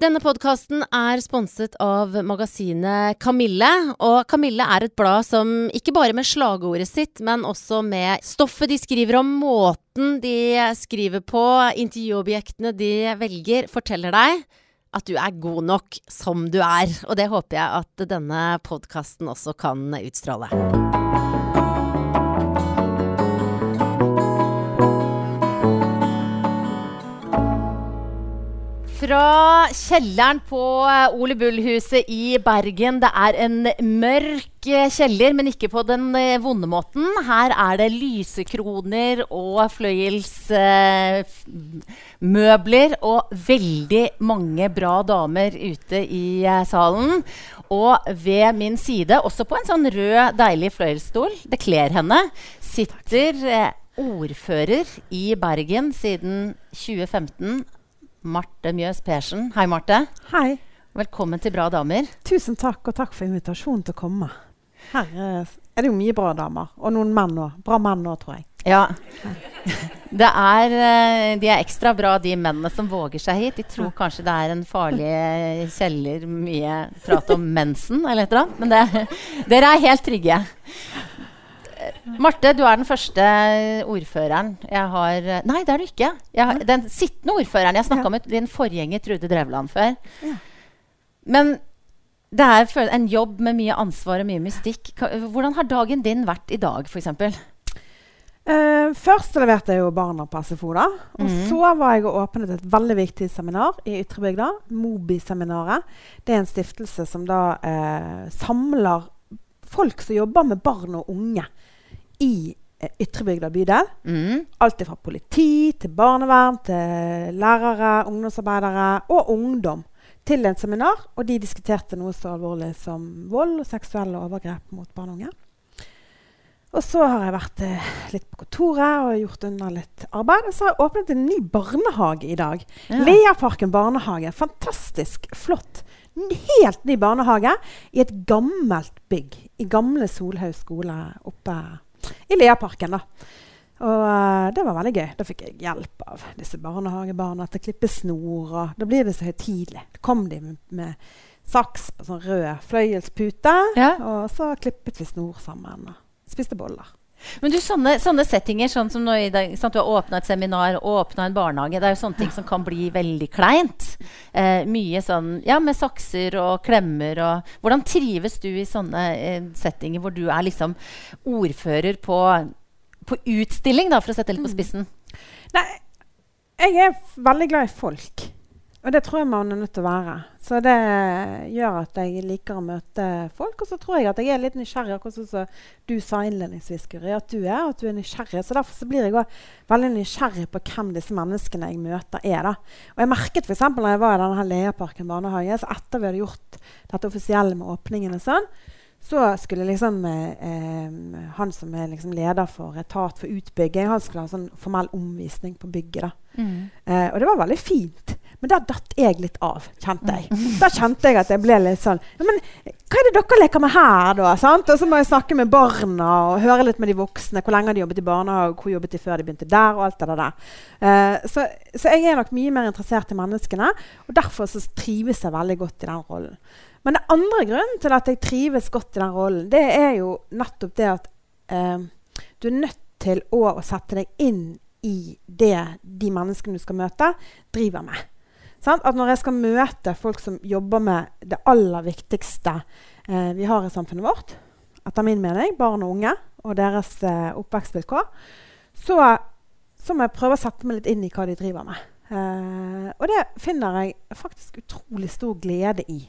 Denne podkasten er sponset av magasinet Kamille. Og Kamille er et blad som ikke bare med slagordet sitt, men også med stoffet de skriver om, måten de skriver på, intervjuobjektene de velger, forteller deg at du er god nok som du er. Og det håper jeg at denne podkasten også kan utstråle. Fra kjelleren på eh, Ole Bull-huset i Bergen. Det er en mørk eh, kjeller, men ikke på den eh, vonde måten. Her er det lysekroner og fløyelsmøbler og veldig mange bra damer ute i salen. Og ved min side, også på en sånn rød, deilig fløyelsstol, det kler henne, sitter ordfører i Bergen siden 2015. Marte Mjøs Persen. Hei, Marte. Hei. Velkommen til Bra damer. Tusen takk, og takk for invitasjonen til å komme. Her er det jo mye bra damer. Og noen menn òg. Bra menn òg, tror jeg. Ja. Det er, eh, de er ekstra bra, de mennene som våger seg hit. De tror kanskje det er en farlig kjeller, mye prat om mensen eller et eller annet. Men det, dere er helt trygge. Marte, du er den første ordføreren jeg har Nei, det er du ikke. Har, den sittende ordføreren. Jeg snakka ja. med din forgjenger Trude Drevland før. Ja. Men det er en jobb med mye ansvar og mye mystikk. Hvordan har dagen din vært i dag, f.eks.? Uh, først leverte jeg jo barna på SFO. da, Og mm. så var jeg og åpnet et veldig viktig seminar i Ytrebygda. Mobi-seminaret. Det er en stiftelse som da uh, samler folk som jobber med barn og unge i eh, Ytrebygda bydel. Mm. Alt fra politi til barnevern til lærere, ungdomsarbeidere og ungdom til en seminar. Og de diskuterte noe så alvorlig som vold og seksuelle overgrep mot barn og unge. Og så har jeg vært eh, litt på kontoret og gjort unna litt arbeid. Og så har jeg åpnet en ny barnehage i dag. Ja. Leaparken barnehage. Fantastisk flott. En helt ny barnehage i et gammelt bygg. I gamle Solhaug skole oppe i Leaparken. da. Og uh, det var veldig gøy. Da fikk jeg hjelp av disse barnehagebarna til å klippe snor. og Da blir det så høytidelig. Da kom de med, med, saks på sånn rød fløyelspute, ja. og så klippet vi snor sammen og spiste boller. Men du, sånne, sånne, settinger, sånn som i dag, sånn du har åpna et seminar og åpna en barnehage, det er jo sånne ting som kan bli veldig kleint. Eh, mye sånn ja, med sakser og klemmer og Hvordan trives du i sånne eh, settinger hvor du er liksom ordfører på, på utstilling, da, for å sette det litt på mm. spissen? Nei, jeg er veldig glad i folk. Og det tror jeg man er nødt til å være. Så det gjør at jeg liker å møte folk. Og så tror jeg at jeg er litt nysgjerrig, akkurat sånn som du sa innledningsvis, Guri. At du er, at du er nysgjerrig. Så derfor så blir jeg også veldig nysgjerrig på hvem disse menneskene jeg møter, er. da. Og jeg merket f.eks. når jeg var i denne Leaparken barnehage, så etter vi hadde gjort dette offisielle med åpningen og sånn, så skulle liksom eh, eh, han som er liksom leder for etat for utbygging, han skulle ha en sånn formell omvisning på bygget. da. Mm. Eh, og det var veldig fint. Men da datt jeg litt av, kjente jeg. Da kjente jeg at jeg ble litt sånn Men hva er det dere leker med her, da? Sant? Og så må jeg snakke med barna og høre litt med de voksne. Hvor lenge har de jobbet i barnehage, hvor jobbet de før de begynte der? og alt det der. Uh, så, så, jeg er nok mye mer interessert i menneskene, og derfor så trives jeg veldig godt i den rollen. Men den andre grunnen til at jeg trives godt i den rollen, det er jo nettopp det at uh, du er nødt til å sette deg inn i det de menneskene du skal møte, driver med. Sant? At når jeg skal møte folk som jobber med det aller viktigste eh, vi har i samfunnet vårt, etter min mening, barn og unge og deres eh, oppvekstvilkår, så, så, må jeg prøve å sette meg litt inn i hva de driver med. Eh, og det finner jeg faktisk utrolig stor glede i.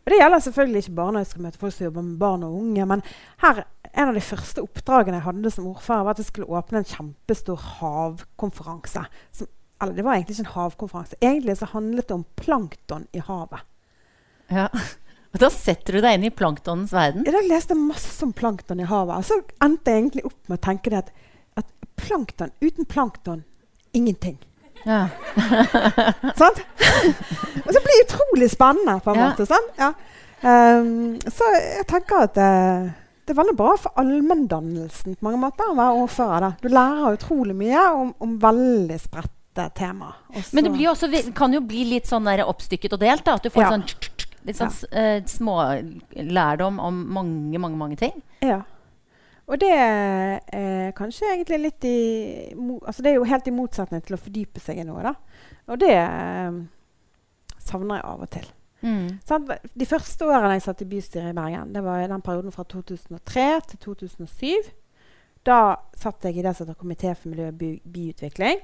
Og Det gjelder selvfølgelig ikke bare når jeg skal møte folk som jobber med barn og unge. Men her, en av de første oppdragene jeg hadde som ordfører, var at jeg skulle åpne en kjempestor havkonferanse. Som eller det var egentlig ikke en havkonferanse. Egentlig så handlet det om plankton i havet. Ja. Og da setter du deg inn i planktonens verden? Ja, da leste jeg masse om plankton i havet. Og så endte jeg egentlig opp med å tenke det at, at plankton uten plankton ingenting. Ja. sant? og så blir det utrolig spennende, på en ja. måte. sant? Ja. Um, så jeg tenker at uh, det er veldig bra for allmenndannelsen på mange måter å være ordfører. Du lærer utrolig mye om, om veldig spredt et tema. Også. Men det blir også, kan jo bli litt sånn oppstykket og delt. da, At du får Ja. sånn litt sånn ja. eh, smålærdom om mange, mange mange ting. Ja. Og det er kanskje egentlig litt i altså Det er jo helt i motsetning til å fordype seg i noe. da. Og det eh, savner jeg av og til. Sant? De første årene jeg satt i bystyret i Bergen, det var i den perioden fra 2003 til 2007. Da satt jeg i det som heter Komité for miljø og by, byutvikling.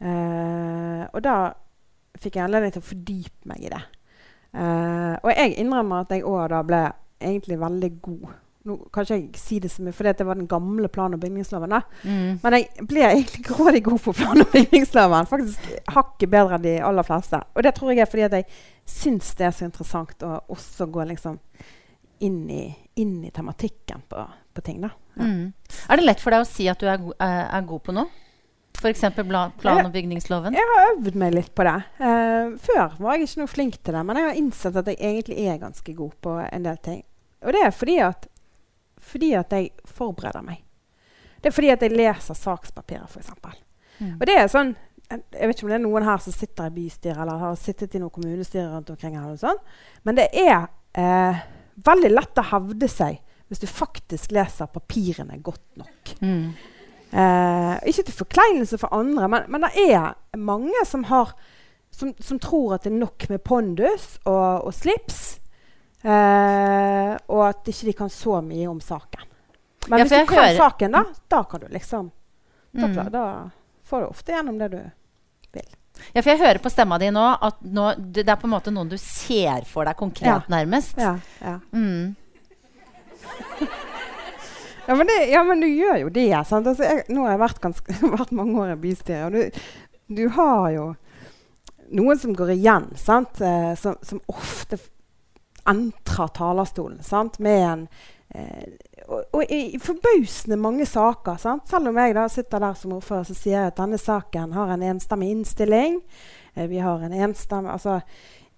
Eh, og da fikk jeg anledning til å fordype meg i det. Eh, og jeg innrømmer at jeg òg da ble egentlig veldig god. Nå kan ikke jeg si det så mye, for det var den gamle plan- og bygningsloven. da. Mm. Men jeg ble egentlig grådig god på plan- og bygningsloven. Faktisk hakket bedre enn de aller fleste. Og det tror jeg er fordi at jeg syns det er så interessant å også gå liksom inn i, inn i tematikken på, på ting. da. Ja. Mm. Er det lett for deg å si at du er, go er, er god på noe? F.eks. plan- og bygningsloven? Jeg har øvd meg litt på det. Uh, før var jeg ikke noe flink til det, men jeg har innsett at jeg egentlig er ganske god på en del ting. Og det er fordi at, fordi at jeg forbereder meg. Det er fordi at jeg leser sakspapirer, f.eks. Mm. Og det er sånn Jeg vet ikke om det er noen her som sitter i bystyret eller har sittet i noen kommunestyre rundt omkring. her og sånn, Men det er uh, veldig lett å hevde seg hvis du faktisk leser papirene godt nok. Mm. Eh, ikke til forkleinelse for andre, men, men det er mange som, har, som, som tror at det er nok med pondus og, og slips. Eh, og at ikke de kan så mye om saken. Men Ja, hvis du kan hører- saken, da, da kan du liksom da, Mm. da får du ofte gjennom det du vil. Ja, for jeg hører på stemma di nå at nå, det det er på en måte noen du ser for deg konkret, Ja. nærmest. Ja. ja. Mm. Ja, men, det, ja, men du gjør jo det. Altså, jeg, nå har jeg vært, ganske, vært mange år i bystyret, og du, du har jo noen som går igjen, sant? Eh, som, som ofte entrer talerstolen sant? med en eh, og, og i forbausende mange saker. Sant? Selv om jeg da sitter der som ordfører så sier jeg at denne saken har en enstemmig innstilling. Eh, vi har en enstemmig altså,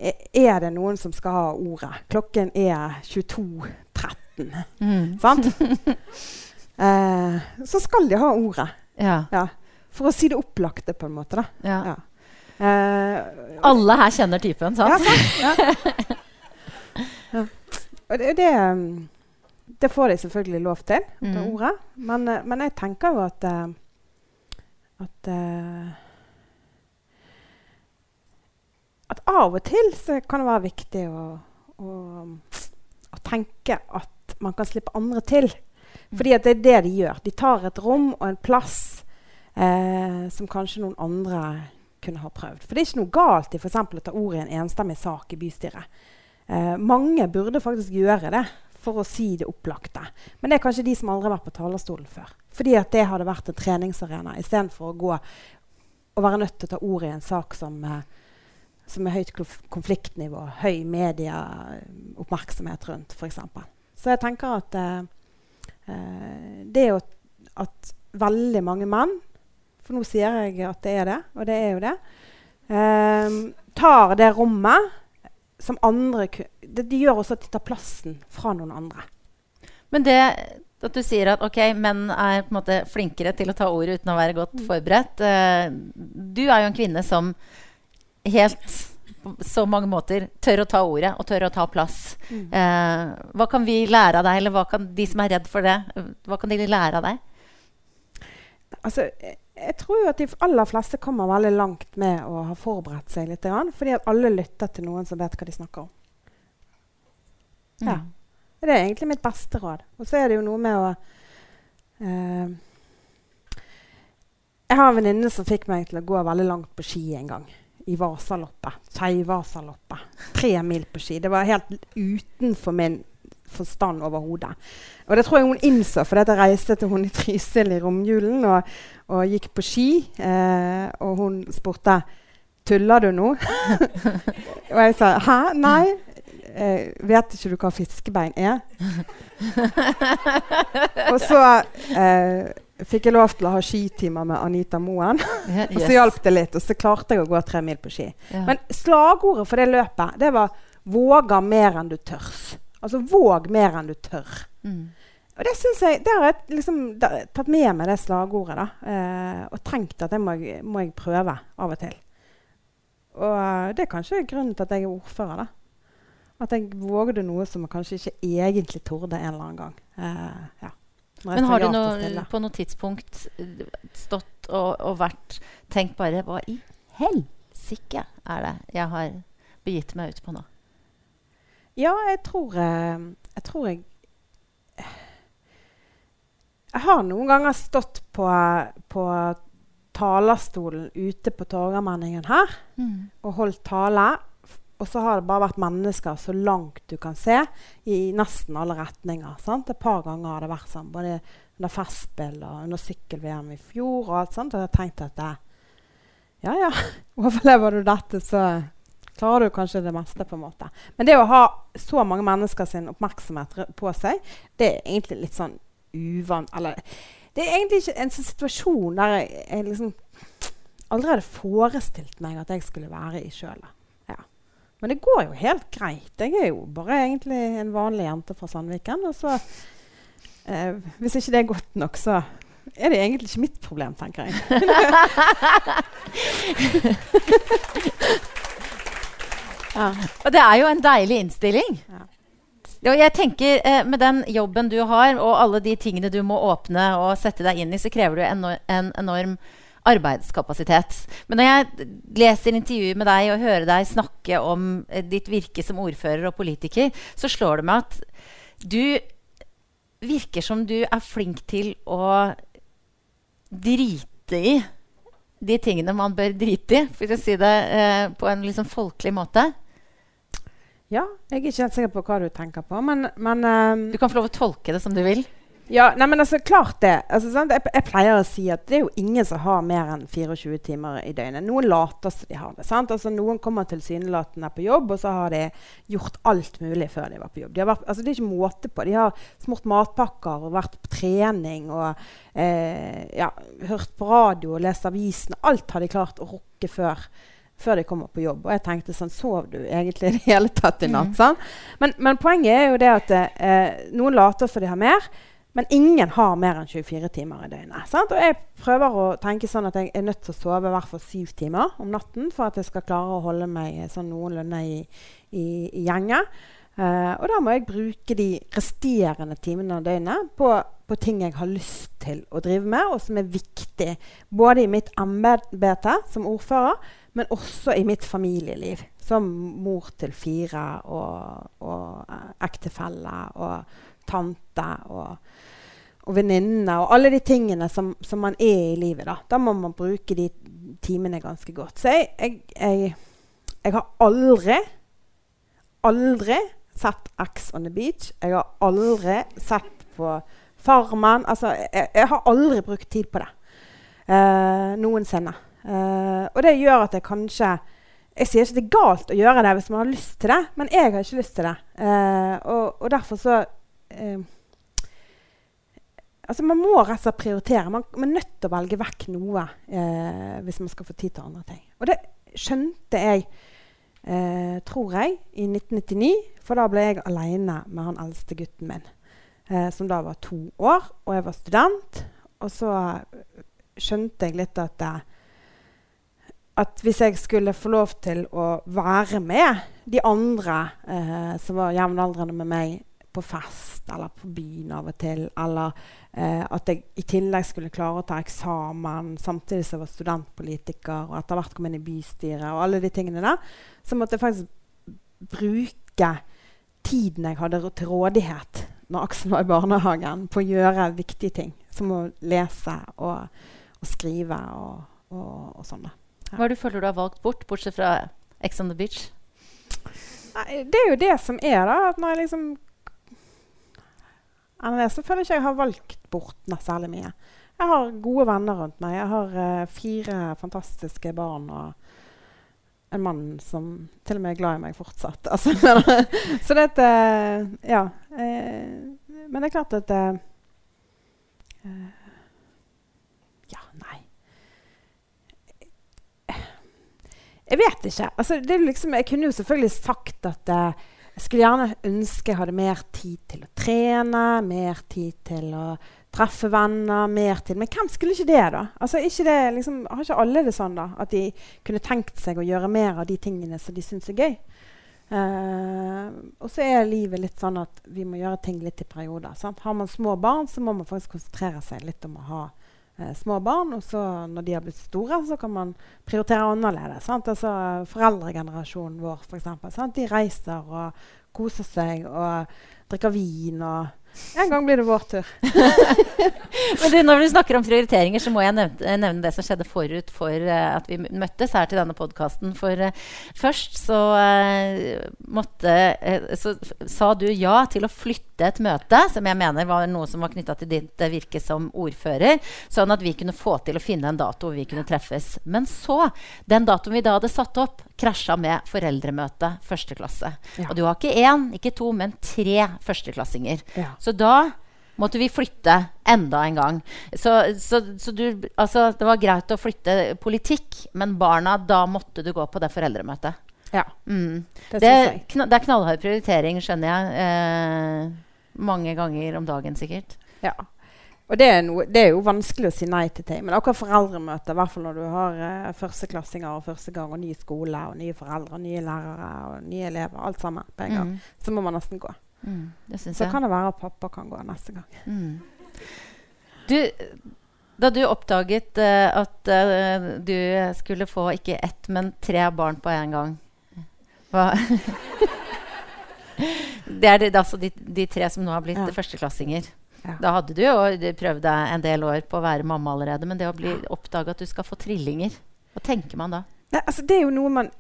eh, Er det noen som skal ha ordet? Klokken er 22.13. Mm. Sant? eh, så skal de ha ordet. Ja. Ja. For å si det opplagte, på en måte. da. ja. Ja. Eh, Alle her kjenner typen, ja, sant? sant? Ja. Og det, det, um, det får de selvfølgelig lov til, det Mm. ordet. Men, eh, men jeg tenker jo at eh, at eh, at av og til så kan det være viktig å, å, å tenke at man kan slippe andre til. Fordi det er det de gjør. De tar et rom og en plass eh, som kanskje noen andre kunne ha prøvd. For det er ikke noe galt i for å ta ordet i en enstemmig sak i bystyret. Eh, mange burde faktisk gjøre det for å si det opplagte. Men det er kanskje de som aldri har vært på talerstolen før. Fordi at det hadde vært en treningsarena istedenfor å gå og være nødt til å ta ordet i en sak som, eh, som er høyt konfliktnivå, høy medieoppmerksomhet rundt, f.eks. Så jeg tenker at eh, eh, det jo at veldig mange menn For nå sier jeg at det er det, og det er jo det. eh, tar det rommet som andre det, De gjør også at de tar plassen fra noen andre. Men det at du sier at ok, menn er på en måte flinkere til å ta ordet uten å være godt forberedt eh, Du er jo en kvinne som helt så mange måter tør å ta ordet og tør å ta plass. Eh, hva kan vi lære av deg, eller hva kan de som er redd for det, hva kan de lære av deg? Altså, jeg, jeg tror jo at de aller fleste kommer veldig langt med å ha forberedt seg litt. Fordi at alle lytter til noen som vet hva de snakker om. Ja. Mm. Det er egentlig mitt beste råd. Og så er det jo noe med å eh, Jeg har en venninne som fikk meg til å gå veldig langt på ski en gang. I Vasaloppet. Skei-Vasaloppet. Tre mil på ski. Det var helt utenfor min forstand overhodet. Og det tror jeg hun innså, for dette reiste til hun i Trysil i romjulen og, og gikk på ski. Eh, og hun spurte Tuller du nå? og jeg sa hæ? Nei. Eh, vet ikke du hva fiskebein er? og så eh, fikk jeg lov til å ha skitimer med Anita Moen. yes. Og så hjalp det litt, og så klarte jeg å gå tre mil på ski. Ja. Men slagordet for det løpet det var 'våga mer enn du tørs'. Altså våg mer enn du tør. Mm. og det synes jeg, det har jeg liksom, da, tatt med meg det slagordet. da, eh, Og tenkt at det må må jeg prøve av og til. Og eh, det er kanskje grunnen til at jeg er ordfører. da. At jeg vågde noe som jeg kanskje ikke egentlig torde en eller annen gang. Eh, ja. Men har du noe, på noe tidspunkt eh, stått og, og vært Tenkt bare Hva i helsike er det jeg har begitt meg ut på nå? Ja, jeg tror jeg, Jeg tror jeg Jeg har noen ganger stått på, på talerstolen ute på Torgallmenningen her og holdt tale. Og så har det bare vært mennesker så langt du kan se, i nesten alle retninger. Sant? Et par ganger har det vært sånn, både under Festspill og under sykkel-VM i fjor. Og alt sånt, og jeg har tenkt at det, ja, ja, overlever du dette, så klarer du kanskje det meste. på en måte. Men det å ha så mange mennesker sin oppmerksomhet på seg, det er egentlig litt sånn uvant Eller det er egentlig ikke en sånn situasjon der jeg, jeg liksom aldri hadde forestilt meg at jeg skulle være i sjøl. Men det går jo helt greit. Jeg er jo bare egentlig en vanlig jente fra Sandviken. Og så eh, Hvis ikke det er godt nok, så er det egentlig ikke mitt problem, tenker jeg. ja. Og det er jo en deilig innstilling. Ja. Og jeg tenker eh, Med den jobben du har, og alle de tingene du må åpne og sette deg inn i, så krever du en, en enorm arbeidskapasitet. Men når jeg leser intervjuer med deg og hører deg snakke om eh, ditt virke som ordfører og politiker, så slår det meg at du virker som du er flink til å drite i de tingene man bør drite i, for å si det eh, på en liksom folkelig måte. ja, jeg er ikke helt sikker på hva du tenker på, men, men ehm, Du kan få lov å tolke det som du vil. Ja, nei, men altså, klart det. Altså? Jeg, jeg pleier å si at det er jo ingen som har mer enn 24 timer i døgnet. Noen later som de har det. sant? Altså, noen kommer tilsynelatende på jobb, og så har de gjort alt mulig før de var på jobb. De har vært, altså, det er ikke måte på. De har smurt matpakker og vært på trening og eh, ja, hørt på radio og lest avisen. Alt har de klart å rukke før. Før de kommer på jobb. Og jeg tenkte sånn Sov du egentlig i det hele tatt i natt? sant? Men, men poenget er jo det at eh, noen later som de har mer. Men ingen har mer enn 24 timer i døgnet. Sant? Og jeg prøver å tenke sånn at jeg er nødt til å sove i hvert fall syv timer om natten for at jeg skal klare å holde meg sånn noenlunde i, i, i gjenge. Uh, og da må jeg bruke de resterende timene av døgnet på, på ting jeg har lyst til å drive med, og som er viktig både i mitt embete som ordfører, men også i mitt familieliv. Som mor til fire og, og eh, ektefelle og tante og, og venninnene og alle de tingene som, som man er i livet. Da. da må man bruke de timene ganske godt. Så jeg, jeg, jeg, jeg har aldri, aldri sett X on the beach. Jeg har aldri sett på Farmen. Altså, jeg, jeg har aldri brukt tid på det. Uh, noensinne. Uh, og det gjør at jeg kanskje Jeg sier ikke det er galt å gjøre det hvis man har lyst til det, men jeg har ikke lyst til det. Uh, og, og derfor så Altså Man må rett og slett prioritere. Man, er nødt til å velge vekk noe eh, hvis man skal få tid til andre ting. Og det skjønte jeg, eh, tror jeg, i 1999. For da ble jeg aleine med han eldste gutten min, eh, som da var to år. Og jeg var student. Og så skjønte jeg litt at eh, at hvis jeg skulle få lov til å være med de andre eh, som var jevnaldrende med meg på fest eller på byen av og til, eller eh, at jeg i tillegg skulle klare å ta eksamen samtidig som jeg var studentpolitiker og etter hvert kom inn i bystyret og alle de tingene der, så måtte jeg faktisk bruke tiden jeg hadde til rådighet når Aksel var i barnehagen, på å gjøre viktige ting. Som å lese og, og skrive og, og, og sånn. Ja. Hva er det du føler du har valgt bort, bortsett fra Ex on the Beach? Nei, det er jo det som er, da. At når jeg liksom Enn så føler jeg ikke jeg har valgt bort særlig mye. Jeg har gode venner rundt meg. Jeg har uh, fire fantastiske barn og en mann som til og med er glad i meg fortsatt. Altså, så det at uh, Ja. Uh, men det er klart at eh, eh, Ja, nei. Jeg vet ikke. Altså, liksom, jeg kunne jo selvfølgelig sagt at eh, Jeg skulle gjerne ønske jeg hadde mer tid til å trene, mer tid til å treffe venner, mer tid Men hvem skulle ikke det, da? Altså, ikke det, liksom, har ikke alle det sånn da, at de kunne tenkt seg å gjøre mer av de tingene som de syns er gøy? Uh, og så er livet litt sånn at vi må gjøre ting litt i perioder. Sant? Har man små barn, så må man faktisk konsentrere seg litt om å ha uh, små barn. Og så når de har blitt store, så kan man prioritere annerledes. Sant? Altså, foreldregenerasjonen vår, f.eks. De reiser og koser seg og drikker vin og en gang blir det vår tur. Men du, når du snakker om prioriteringer, så må jeg nevne, nevne det som skjedde forut for uh, at vi møttes her til denne podkasten. For uh, først så, uh, måtte, så sa du ja til å flytte et møte, som jeg mener var noe som var knytta til ditt virke som ordfører, sånn at vi kunne få til å finne en dato hvor vi kunne treffes. Men så, den datoen vi da hadde satt opp, krasja med foreldremøte første klasse. Ja. Og du har ikke én, ikke to, men tre førsteklassinger. Ja. Så da måtte vi flytte enda en gang. Så, så, så du, altså, det var greit å flytte politikk, men barna, da måtte du gå på det foreldremøtet. Ja, mm. det, det, det, er knallhard prioritering, skjønner jeg. Eh, mange ganger om dagen, sikkert. Ja. Og det er, noe, det er, jo vanskelig å si nei til ting. Men akkurat foreldremøte, i hvert fall når du har eh, førsteklassinger og første gang, og ny skole, og nye foreldre, og nye lærere og nye elever, alt sammen på en gang, mm. så må man nesten gå. Mm, så kan det være at pappa kan gå neste gang. Mm. Du, da du oppdaget uh, at uh, du skulle få ikke ett, men tre barn på en gang Hva Det er det, altså de, de, tre som nå har blitt ja. førsteklassinger. Ja. Da hadde du jo prøvd deg en del år på å være mamma allerede. Men det å bli oppdage at du skal få trillinger, hva tenker man da? Nei, altså, det er jo noe man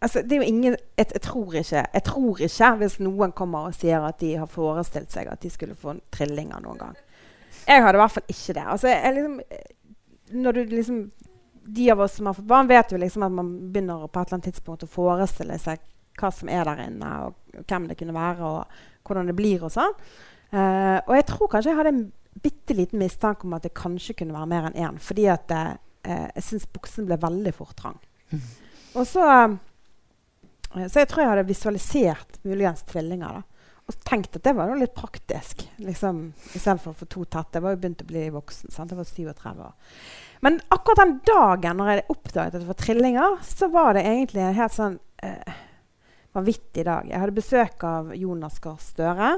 altså, det er jo ingen, jeg, jeg, tror ikke, jeg, tror ikke, hvis noen kommer og sier at de har forestilt seg at de skulle få trillinger noen gang. Jeg hadde i hvert fall ikke det. Altså, jeg, liksom, når du liksom, De av oss som har fått barn, vet jo liksom at man begynner på et eller annet tidspunkt å forestille seg hva som er der inne, og hvem det kunne være, og hvordan det blir. Og sånn. Uh, og jeg tror kanskje jeg hadde en bitte liten mistanke om at det kanskje kunne være mer enn én. Fordi at uh, jeg syns buksen ble veldig fort trang. Mm. Og så uh, så jeg tror jeg hadde visualisert muligens tvillinger. da. Og tenkt at det var litt praktisk. liksom, Istedenfor å få to tatt. Jeg var jo begynt å bli voksen. sant? Jeg var 37 år. Men akkurat den dagen når jeg oppdaget at det var trillinger, så var det egentlig en helt sånn eh, vanvittig dag. Jeg hadde besøk av Jonas Gahr Støre,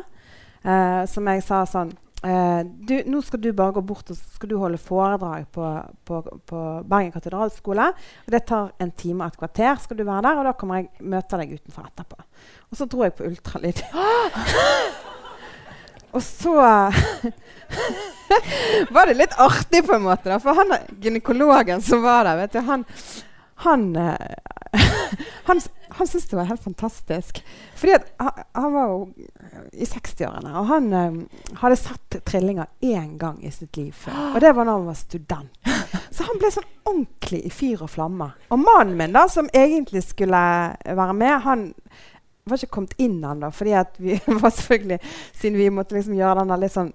eh, som jeg sa sånn Uh, du, nå skal du bare gå bort og skal du holde foredrag på, på, på Bergen katedralskole. og Det tar en time og et kvarter. skal du være der, og Da kommer jeg møte deg utenfor etterpå. Og så dro jeg på ultralyd. og så var det litt artig, på en måte. Da, for han gynekologen som var der, vet du, han, han, uh, han syntes det var helt fantastisk. Fordi han, han, var jo i 60-årene, og han um, hadde sett trillinger én gang i sitt liv før. Og det var da han var student. Så han ble sånn ordentlig i fyr og flamme. Og mannen min, da, som egentlig skulle være med, han var ikke kommet inn ennå. Fordi at vi var selvfølgelig Siden vi måtte liksom gjøre den litt sånn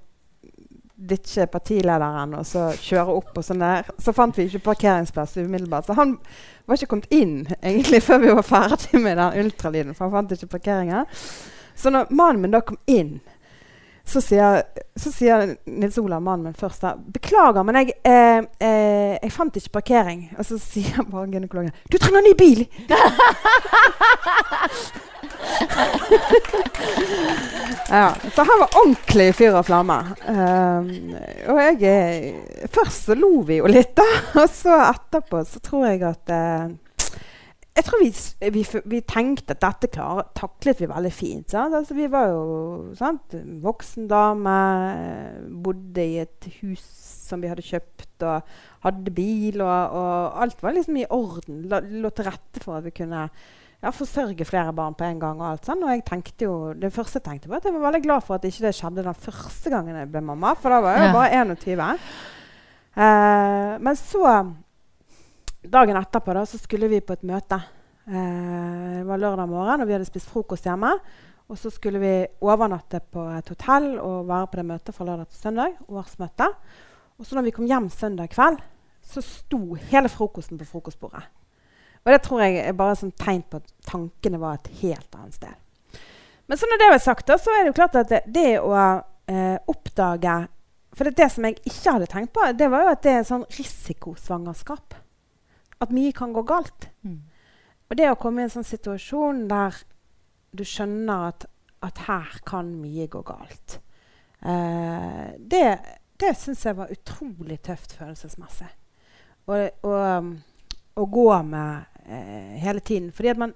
ditche partilederen og så kjøre opp. og sånn der, Så fant vi ikke parkeringsplass umiddelbart. Så han var ikke kommet inn egentlig før vi var ferdig med den ultralyden. for han fant ikke parkeringen. Så når mannen min da kom inn, så sier, så sier Nils Olav, mannen min, først da 'Beklager, men jeg, eh, eh, jeg fant ikke parkering.' Og så sier bare gynekologen 'Du trenger ny bil!' ja, så han var ordentlig fyr og flamme. Um, og jeg Først så lo vi jo litt, da. Og så etterpå så tror jeg at uh, jeg tror vi, vi, vi, tenkte at dette klar, taklet vi veldig fint. Altså, vi var jo sant? voksen dame, bodde i et hus som vi hadde kjøpt, og hadde bil, og, og alt var liksom i orden. Lå til rette for at vi kunne ja, forsørge flere barn på en gang. Og alt sånn. Og jeg tenkte jo, det første jeg tenkte på, at jeg var veldig glad for at ikke det skjedde den første gangen jeg ble mamma. For da var jeg jo bare 21. Eh, men så, dagen etterpå, da, så skulle vi på et møte. Eh, det var lørdag morgen, og vi hadde spist frokost hjemme. Og så skulle vi overnatte på et hotell og være på det møtet fra lørdag til søndag. årsmøte. Og så når vi kom hjem søndag kveld, så sto hele frokosten på frokostbordet. Og det tror jeg er bare et tegn på at tankene var et helt annet sted. Men så når det var sagt, da, så er det jo klart at det, det å eh, oppdage For det, det som jeg ikke hadde tenkt på, det var jo at det er sånn risikosvangerskap. At mye kan gå galt. Mm. Og det å komme i en sånn situasjon der du skjønner at, at her kan mye gå galt, eh, det, det syns jeg var utrolig tøft følelsesmessig. Og, og, å gå med eh, hele tiden. Fordi at man,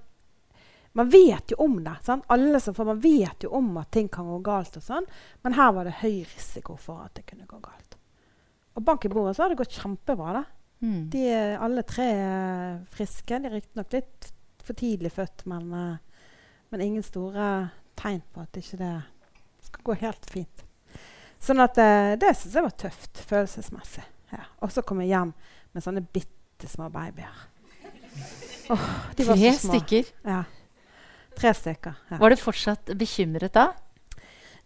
man vet jo om det. Sant? Alle som får, Man vet jo om at ting kan gå galt, og sånn, men her var det høy risiko for at det kunne gå galt. Og bank i bordet så har det gått kjempebra. da. Mm. De er alle tre er friske. De er riktignok litt for tidlig født, men, eh, men ingen store tegn på at ikke det skal gå helt fint. Sånn at eh, det syns jeg var tøft følelsesmessig. Ja. Og så kom jeg hjem med sånne bitte små babyer. Var Tre stykker. Ja. Tre stykker. Ja. Var du fortsatt bekymret da?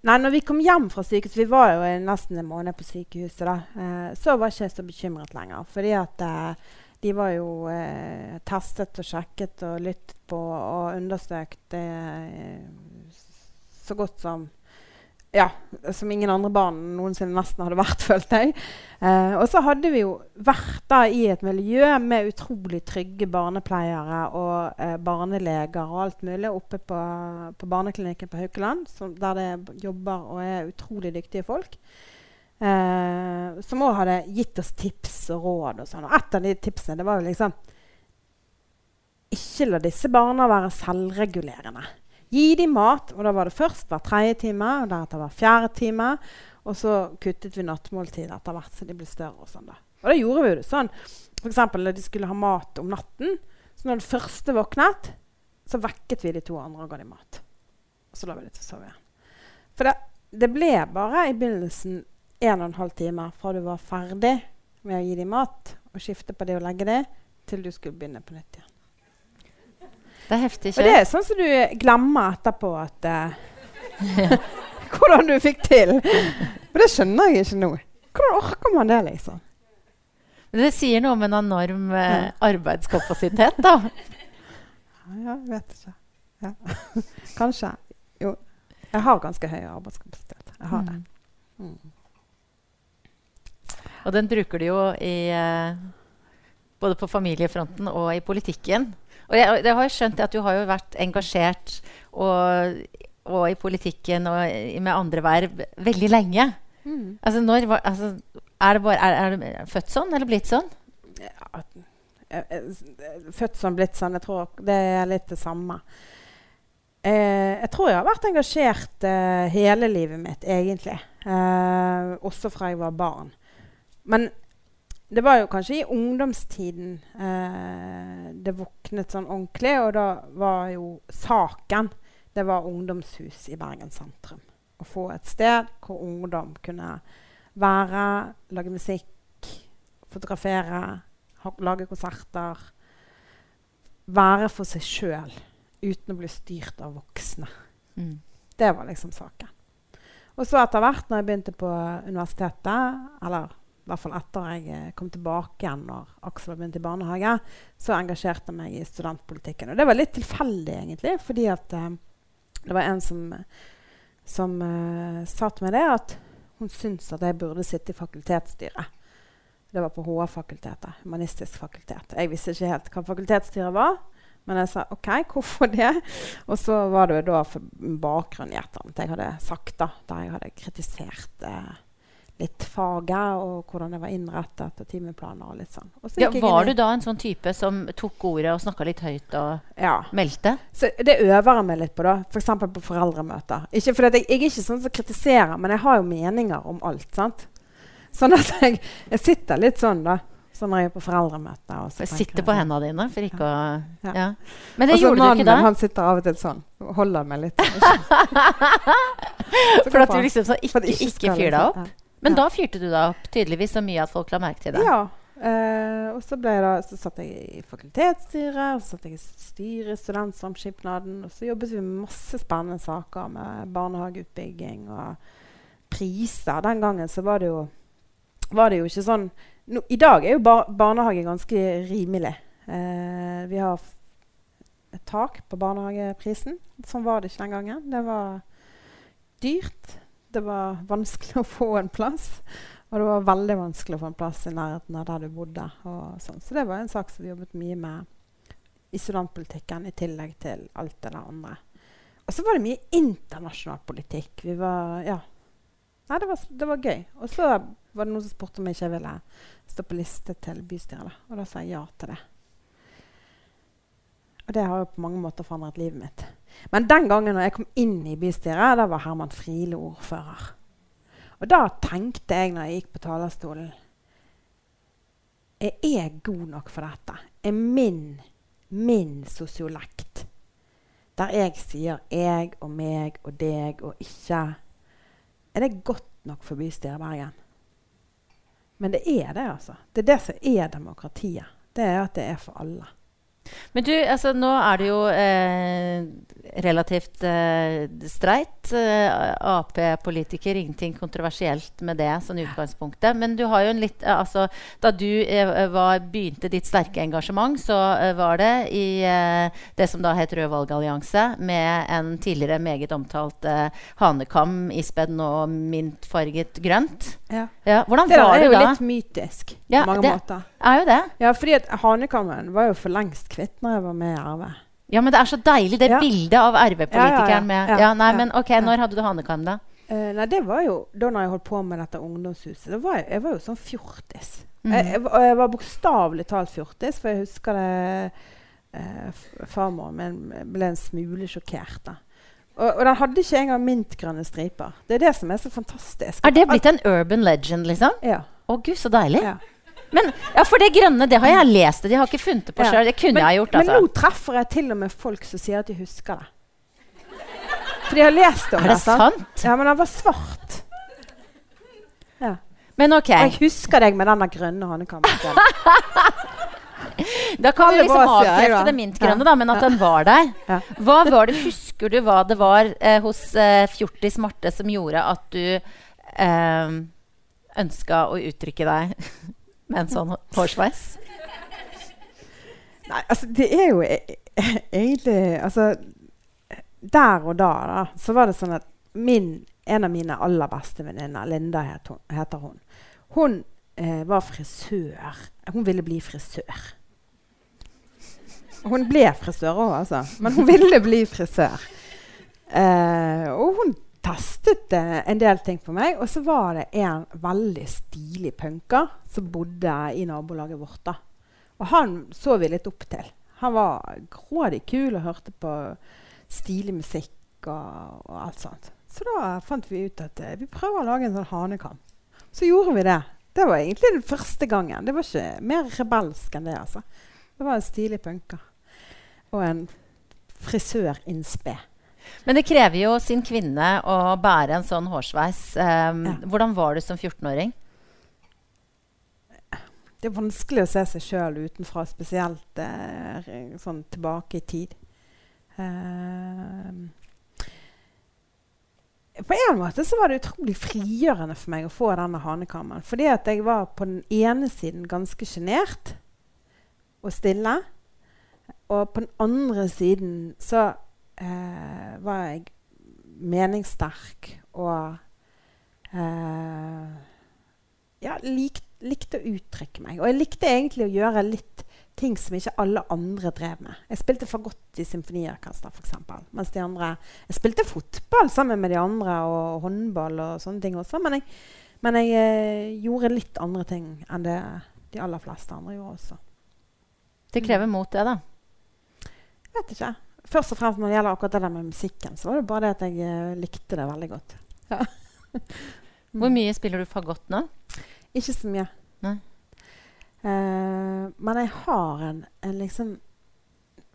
Nei, når vi kom hjem fra sykehuset Vi var jo nesten en måned på sykehuset. da, eh, Så var ikke jeg så bekymret lenger. Fordi at eh, de var jo eh, testet og sjekket og lyttet på og undersøkt eh, så godt som ja, som ingen andre barn noensinne nesten hadde vært, følte jeg. Eh, og så hadde vi jo vært da i et miljø med utrolig trygge barnepleiere og eh, barneleger og alt mulig oppe på, på barneklinikken på Haukeland, som, der det jobber og er utrolig dyktige folk. Eh, som òg hadde gitt oss tips og råd. Og sånn. Og et av de tipsene det var jo liksom Ikke la disse barna være selvregulerende. Gi dem mat. Og da var det først hver tredje time, og deretter hver fjerde time. Og så kuttet vi nattmåltid etter hvert så de ble større. Og sånn da. Og da gjorde vi det sånn. F.eks. når de skulle ha mat om natten. Så når den første våknet, så vekket vi de to andre og ga dem mat. Og så la vi dem til å sove igjen. For det, det ble bare i begynnelsen en og en halv time fra du var ferdig med å gi dem mat og skifte på det og legge det, til du skulle begynne på nytt igjen. Det er heftig Og det er sånn som du glemmer etterpå at uh, Hvordan du fikk til. Men det skjønner jeg ikke nå. Hvordan orker man det, liksom? Det sier noe om en enorm uh, arbeidskapasitet, da. Ja, jeg vet ikke. Ja. Kanskje. Jo. Jeg har ganske høy arbeidskapasitet. Jeg har det. Mm. Mm. Og den bruker du jo i uh, både på familiefronten og i politikken. Og jeg, jeg har skjønt at du har jo vært engasjert og, og i politikken og med andre verv veldig lenge. Mm. Altså, når altså, er, det bare, er, er du født sånn eller blitt sånn? Ja, Født sånn, blitt sånn. Jeg tror det er litt det samme. Eh, jeg tror jeg har vært engasjert eh, hele livet mitt, egentlig. Eh, også fra jeg var barn. Men det var jo kanskje i ungdomstiden eh, det våknet sånn ordentlig. Og da var jo saken Det var ungdomshus i Bergen sentrum. Å få et sted hvor ungdom kunne være, lage musikk, fotografere, ha, lage konserter. Være for seg sjøl uten å bli styrt av voksne. Mm. Det var liksom saken. Og så etter hvert, når jeg begynte på universitetet, eller i hvert fall etter jeg eh, kom tilbake igjen når Aksel begynte i barnehage, så engasjerte jeg meg i studentpolitikken. Og det var litt tilfeldig, egentlig, fordi at uh, det var en som, som uh, sa til meg det, at hun syntes at jeg burde sitte i fakultetsstyret. Det var på HR-fakultetet. Humanistisk fakultet. Jeg visste ikke helt hva fakultetsstyret var. Men jeg sa OK, hvorfor det? Og så var det jo da for bakgrunn i et eller annet jeg hadde sagt, da, der jeg hadde kritisert eh, litt faget og hvordan det var innrettet og timeplaner og litt sånn. Så Ja, var du da en sånn type som tok ordet og snakka litt høyt og Ja. meldte? Så det øver jeg meg litt på, da. F.eks. på foreldremøter. Ikke fordi jeg, jeg er ikke sånn som kritiserer, men jeg har jo meninger om alt. sant? Sånn at jeg, jeg sitter litt sånn, da. Sånn når jeg er på foreldremøter. og sitter på sånn. hendene dine for ikke å Ja. ja. Men det gjorde du ikke da? Han sitter av og til sånn holder meg litt. For at du liksom så ikke, ikke, ikke fyrer deg liksom- opp? Men da fyrte du deg opp tydeligvis så mye at folk la merke til det. Ja. Uh, og så, da, så satt jeg i fakultetsstyret, og så satt jeg i styret i Studentsamskipnaden. Og så jobbet vi med masse spennende saker med barnehageutbygging og priser. Den gangen så var det jo, var det jo ikke sånn no, I dag er jo bar barnehage ganske rimelig. Uh, vi har et tak på barnehageprisen. Sånn var det ikke den gangen. Det var dyrt. Det var vanskelig å få en plass. Og det var veldig vanskelig å få en plass i nærheten av der du bodde. Sånn. Så det var en sak som vi jobbet mye med i studentpolitikken, i tillegg til alt det der andre. Og så var det mye internasjonal politikk. Vi var, ja. Nei, det var, det var gøy. Og så var det noen som spurte om jeg ikke ville stå på liste til bystyret. Og da sa jeg ja til det. Og det har jo på mange måter forandret livet mitt. Men den gangen når jeg kom inn i bystyret, da var Herman Friele ordfører. Og da tenkte jeg når jeg gikk på talerstolen Jeg er god nok for dette. Er min, min sosiolekt, der jeg sier 'jeg' og 'meg' og 'deg' og 'ikke' Er det godt nok for bystyret i Bergen? Men det er det, altså. Det er det som er demokratiet. Det er at det er for alle. Men du, altså, nå er det jo eh, relativt eh, streit. Eh, Ap-politiker, ingenting kontroversielt med det sånn utgangspunktet. Men du har jo en litt eh, altså, Da du eh, var, begynte ditt sterke engasjement, så eh, var det i det som da het Rød valgallianse, med en tidligere meget omtalt hanekam ispedd nå mintfarget grønt. Ja. Ja, hvordan Det var var det jo da? litt mytisk Ja, på mange det- måter. Er jo det. Ja, fordi at Hanekammen var jo for lengst kvitt når jeg var med i RV. Ja, men det er så deilig, det Ja. bildet av RV-politikeren med Ja, Nei, men ok, når hadde du hanekam, da? Uh, nei, det var jo da når jeg holdt på med dette ungdomshuset. Det var jeg, jeg var jo sånn fjortis. Mm. Jeg, jeg, var- jeg var bokstavelig talt fjortis, for jeg husker det eh, Farmoren min ble en smule sjokkert. da. Og, og den hadde ikke engang mintgrønne striper. Det er det som er så fantastisk. Er det blitt en urban legend, liksom? Ja. Å gud, så deilig. ja. Men, ja, for det grønne, det har jeg lest. De har ikke funnet det på sjøl. Det kunne men, jeg gjort, men altså. nå treffer jeg til og med folk som sier at de husker det. For de har lest om Er det dette. sant? Ja, men han var svart. Ja. Men ok, jeg husker deg med den grønne hanekammen. da kan vi liksom avkrefte det mintgrønne, da, men at den var der. Hva var det, Husker du hva det var eh, hos eh, Fjortis Marte som gjorde at du eh, ønska å uttrykke deg med en sånn hårsveis? Nei, altså det er jo e e egentlig Altså Der og da, da, så var det sånn at min, en av mine aller beste venninner, Linda het hun, heter hun, hun eh, var frisør. Hun ville bli frisør. Hun ble frisør òg, altså. Men hun ville bli frisør. Eh, og hun testet eh, en del ting på meg. Og så var det en veldig stilig punker som bodde i nabolaget vårt. da. Og han så vi litt opp til. Han var grådig kul og hørte på stilig musikk og, og alt sånt. Så da fant vi ut at eh, vi prøver å lage en sånn hanekam. Så gjorde vi det. Det var egentlig den første gangen. Det var ikke mer rebelsk enn det. altså. Det var en stilig punker. Og en frisør-innspe. Men det krever jo sin kvinne å bære en sånn hårsveis. Um, Ja. Hvordan var du som 14-åring? Det er vanskelig å se seg sjøl utenfra, spesielt eh, sånn tilbake i tid. Uh, på en måte så var det utrolig frigjørende for meg å få denne hanekammeren. Fordi at jeg var på den ene siden ganske sjenert og stille. Og på den andre siden så eh, var jeg meningssterk og eh, ja, lik, likte å uttrykke meg. Og jeg likte egentlig å gjøre litt ting som ikke alle andre drev med. Jeg spilte fagott i symfoniorkester, f.eks. Mens de andre Jeg spilte fotball sammen med de andre, og håndball og sånne ting også. Men jeg, men jeg eh, gjorde litt andre ting enn det de aller fleste andre gjorde også. Det krever mot, det, da. Vet ikke. Først og fremst når det gjelder akkurat det der med musikken, så var det bare det at jeg eh, likte det veldig godt. Ja. Hvor mye spiller du fagott nå? Ikke så mye. Nei. Uh, men jeg har en, en liksom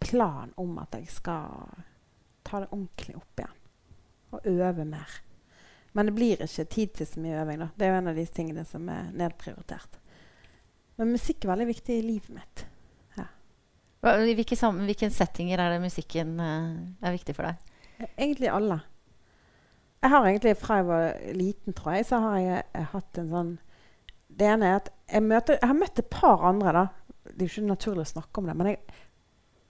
plan om at jeg skal ta det ordentlig opp igjen. Og øve mer. Men det blir ikke tid til så mye øving. da. Det er jo en av de tingene som er nedprioritert. Men musikk er veldig viktig i livet mitt. I hvilke, sammen, hvilke settinger er det musikken uh, er viktig for deg? Egentlig alle. Jeg har egentlig Fra jeg var liten, tror jeg, så har jeg, jeg hatt en sånn Det ene er at jeg, møter, jeg har møtt et par andre, da. Det er jo ikke naturlig å snakke om det, men jeg,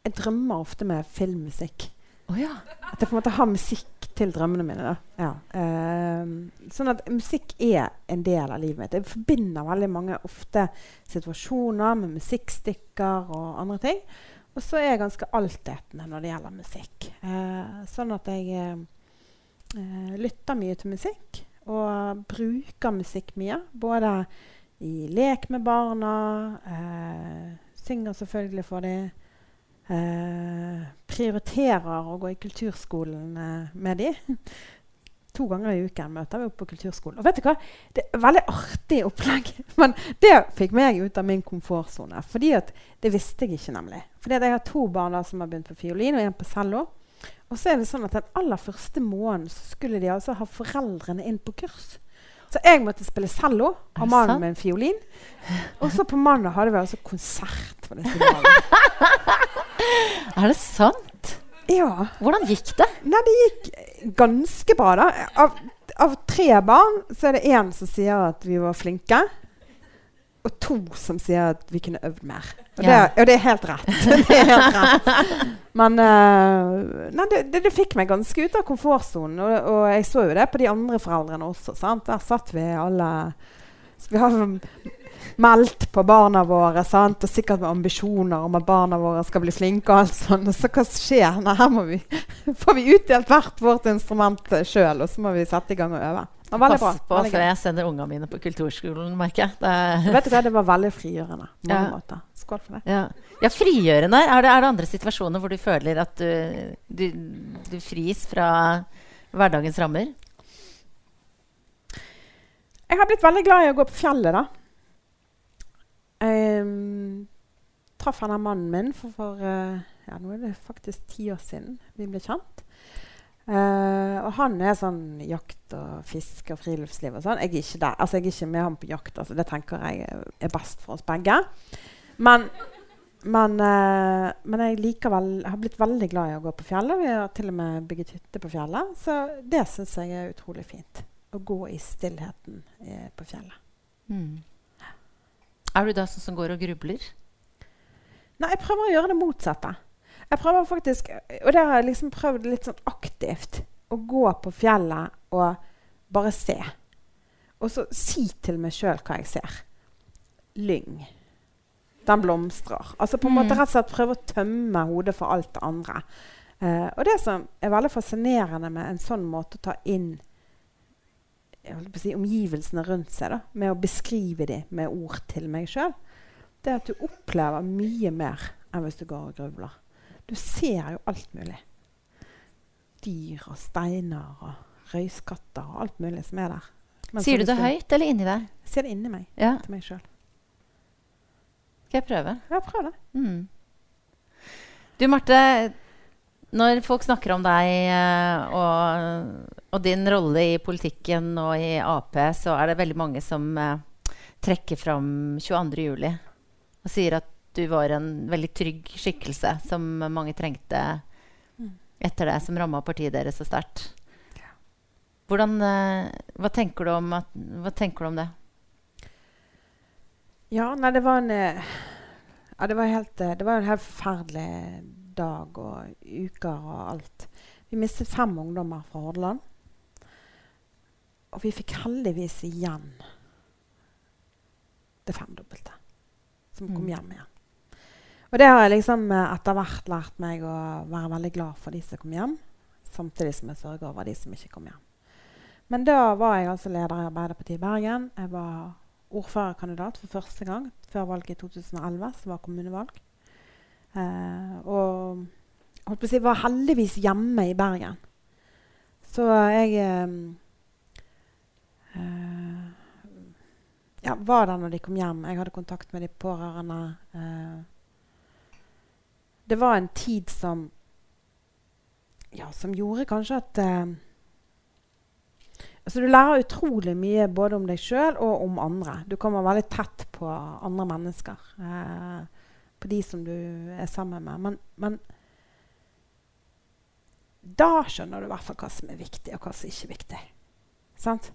jeg drømmer ofte med filmmusikk. Å ja. At jeg på en måte har musikk til drømmene mine. Ja. Ehm, sånn at musikk er en del av livet mitt. Jeg forbinder veldig mange ofte situasjoner med musikkstykker og andre ting. Og så er jeg ganske altetende når det gjelder musikk. Uh, sånn at jeg eh, lytter mye til musikk. Og bruker musikk mye. Både i lek med barna, uh, synger selvfølgelig for dem. Eh, prioriterer å gå i kulturskolen eh, med dem. To ganger i uken møter vi opp på kulturskolen. Og vet du hva? Det er veldig artig opplegg. Men det fikk meg ut av min komfortsone. Fordi det visste jeg ikke, nemlig. Fordi jeg har to barn da som har begynt på fiolin, og en på cello. Og så er det sånn at den aller første måneden skulle de altså ha foreldrene inn på kurs. Så jeg måtte spille cello, og mannen min fiolin. Og så på mandag hadde vi altså konsert for. Er det sant? Ja. Hvordan gikk det? Nei, det gikk ganske bra, da. Av, av tre barn så er det én som sier at vi var flinke. Og to som sier at vi kunne øvd mer. Og, Ja. det, og det er helt rett. det er helt rett. Men uh, nei, det, det, det fikk meg ganske ut av komfortsonen. Og, og jeg så jo det på de andre foreldrene også. Sant? Der satt vi alle Vi har meldt på barna våre, sant? og sikkert med ambisjoner om at barna våre skal bli flinke. og alt sånt. Og så hva skjer? Nei, her må vi, får vi utdelt hvert vårt instrument sjøl, og så må vi sette i gang og øve. Var bra. Pass på før jeg sender ungene mine på kulturskolen, merker jeg. Det Vet du hva, Det var veldig frigjørende Ja. Skål for det. ja. ja, frigjørende. Er det, er det andre situasjoner hvor du føler at du, du, du fris fra hverdagens rammer? Jeg har blitt veldig glad i å gå på fjellet, da. Jeg um, traff han mannen min for, for uh, ja, nå er det faktisk ti år siden vi ble kjent. Eh, og han er sånn jakt og fiske og friluftsliv og sånn. Jeg er ikke der. Altså, jeg er ikke med ham på jakt. Altså, det tenker jeg er best for oss begge. Men, men, uh, men jeg likevel har blitt veldig glad i å gå på fjellet. Vi har til og med bygget hytte på fjellet. Så det syns jeg er utrolig fint. Å gå i stillheten eh, på fjellet. Mm. Er du da sånn som går og grubler? Nei, jeg prøver å gjøre det motsatte. Jeg prøver faktisk, Og det har jeg liksom prøvd litt sånn aktivt. Å gå på fjellet og bare se. Og så si til meg sjøl hva jeg ser. Lyng. Den blomstrer. Altså på en måte Mm. rett og slett prøve å tømme hodet for alt det andre. Uh, og det som er veldig fascinerende med en sånn måte å ta inn si, omgivelsene rundt seg, da, med å beskrive dem med ord til meg sjøl, det er at du opplever mye mer enn hvis du går og grubler. Du ser jo alt mulig. Dyr og steiner og røyskatter og alt mulig som er der. Men Sier du det høyt eller inni deg? Jeg ser det inni meg, Ja, til meg sjøl. skal jeg prøve? Ja, prøv det. Mm. Du, Marte. Når folk snakker om deg eh, og, og din rolle i politikken og i Ap, så er det veldig mange som eh, trekker fram 22.07. og sier at du var en veldig trygg skikkelse som mange trengte Mm. etter det som ramma partiet deres så sterkt. Hvordan, eh, hva, tenker du om hva tenker du om det? Ja, nei, det var en Ja, det var, helt, det var en helt forferdelig dag og uker og alt. Vi mistet fem ungdommer fra Hordaland. Og vi fikk heldigvis igjen det femdobbelte som kom Mm. hjem igjen. Og det har jeg liksom eh, etter hvert lært meg å være veldig glad for de som kom hjem, samtidig som jeg sørger over de som ikke kom hjem. Men da var jeg altså leder i Arbeiderpartiet i Bergen. Jeg var ordførerkandidat for første gang før valget i 2011, som var kommunevalg. Eh, og holdt på å si, var heldigvis hjemme i Bergen. Så jeg eh, eh, ja, var der når de kom hjem. Jeg hadde kontakt med de pårørende. Eh, det var en tid som ja, som gjorde kanskje at eh, Altså, du lærer utrolig mye både om deg sjøl og om andre. Du kommer veldig tett på andre mennesker. Eh, på de som du er sammen med. Men, men da skjønner du i hvert fall hva som er viktig, og hva som ikke er viktig. Sant?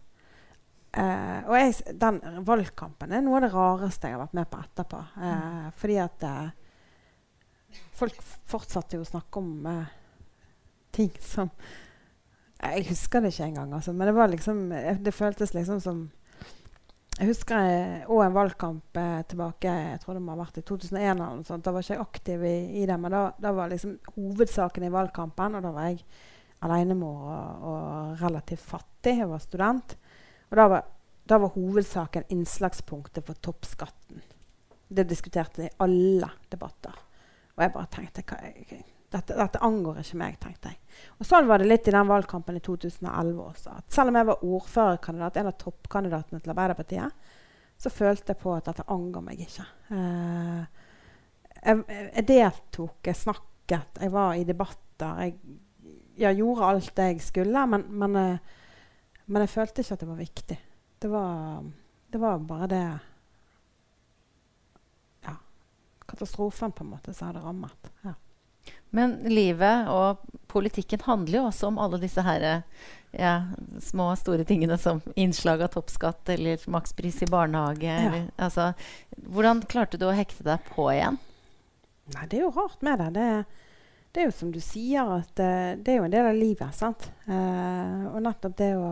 Eh, og jeg, den valgkampen er noe av det rareste jeg har vært med på etterpå. Eh, fordi at eh, folk fortsatte jo å snakke om eh, ting som Jeg husker det ikke engang, altså, men det var liksom Det føltes liksom som jeg husker òg en valgkamp eh, tilbake jeg tror det må ha vært i 2001. eller noe sånt. Da var ikke jeg aktiv i, i det, men da, da, var liksom hovedsaken i valgkampen. Og da var jeg alenemor og, og relativt fattig. Jeg var student. Og da var, da var hovedsaken innslagspunktet for toppskatten. Det diskuterte de i alle debatter. Og jeg bare tenkte dette, dette, angår ikke meg, tenkte jeg. Og Sånn var det litt i den valgkampen i 2011 også. At selv om jeg var ordførerkandidat, en av toppkandidatene til Arbeiderpartiet, så følte jeg på at dette angår meg ikke. Uh, jeg, jeg, deltok, jeg snakket, jeg var i debatter. Jeg, jeg gjorde alt det jeg skulle, men, men, uh, men, jeg følte ikke at det var viktig. Det var, det var bare det Ja. Katastrofen, på en måte, som hadde rammet. Ja. Men livet og politikken handler jo også om alle disse her, ja, små og store tingene som innslag av toppskatt eller makspris i barnehage. Ja. Eller, altså, hvordan klarte du å hekte deg på igjen? Nei, det er jo rart med det. Det, det er jo som du sier, at det, det er jo en del av livet. sant? Eh, og nettopp det å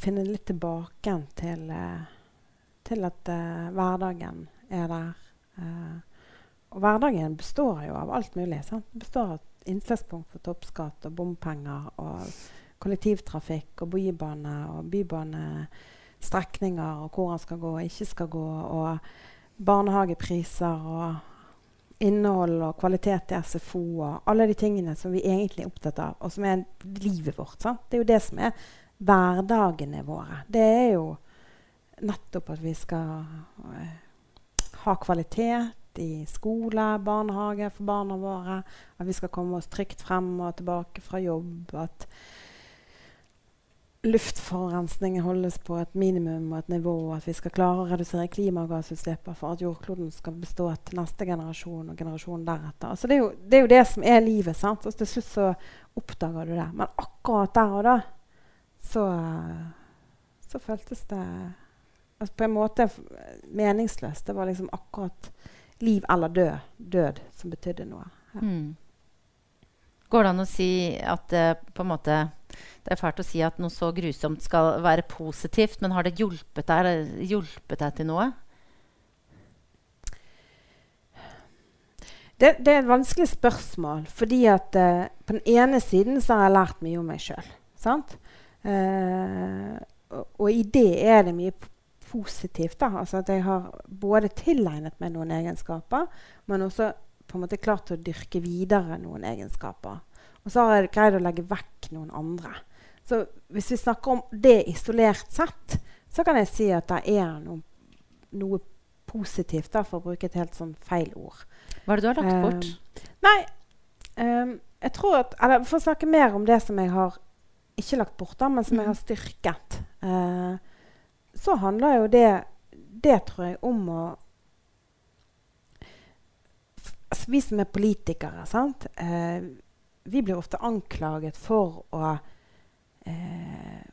finne litt tilbake til, uh, til at hverdagen er der. Eh, og hverdagen består jo av alt mulig. Sant? Det består av innslagspunkt for toppskatt og bompenger og kollektivtrafikk og bybane og bybanestrekninger og hvor han skal gå og ikke skal gå, og barnehagepriser og innhold og kvalitet i SFO og alle de tingene som vi egentlig er opptatt av, og som er livet vårt. Sant? Det er jo det som er hverdagene våre. Det er jo nettopp at vi skal uh, ha kvalitet i skole, barnehage for barna våre. At vi skal komme oss trygt frem og tilbake fra jobb. At luftforurensningen holdes på et minimum og et nivå. At vi skal klare å redusere klimagassutslippene for at jordkloden skal bestå til neste generasjon og generasjonen deretter. Altså det, er jo, det, er jo, det som er livet. sant? Og til slutt så oppdager du det. Men akkurat der og da så, så føltes det altså på en måte meningsløst. Det var liksom akkurat liv eller død, død som betydde noe. Ja. Mm. Går det an å si at det på en måte Det er fælt å si at noe så grusomt skal være positivt, men har det hjulpet deg, hjulpet deg til noe? Det, det, er et vanskelig spørsmål. fordi at uh, På den ene siden så har jeg lært mye om meg sjøl. Uh, og, og, i det er det mye positivt. da, altså At jeg har både tilegnet meg noen egenskaper, men også på en måte klart å dyrke videre noen egenskaper. Og så har jeg greid å legge vekk noen andre. Så hvis vi snakker om det isolert sett, så kan jeg si at det er noe, noe positivt, da, for å bruke et helt sånn feil ord. Hva er det du har lagt bort? Uh, nei, um, jeg tror at, eller For å snakke mer om det som jeg har ikke lagt bort, da, men som mm. jeg har styrket. Uh, så handler jo det Det tror jeg om å Vi som er politikere, sant? Eh, vi blir ofte anklaget for å eh,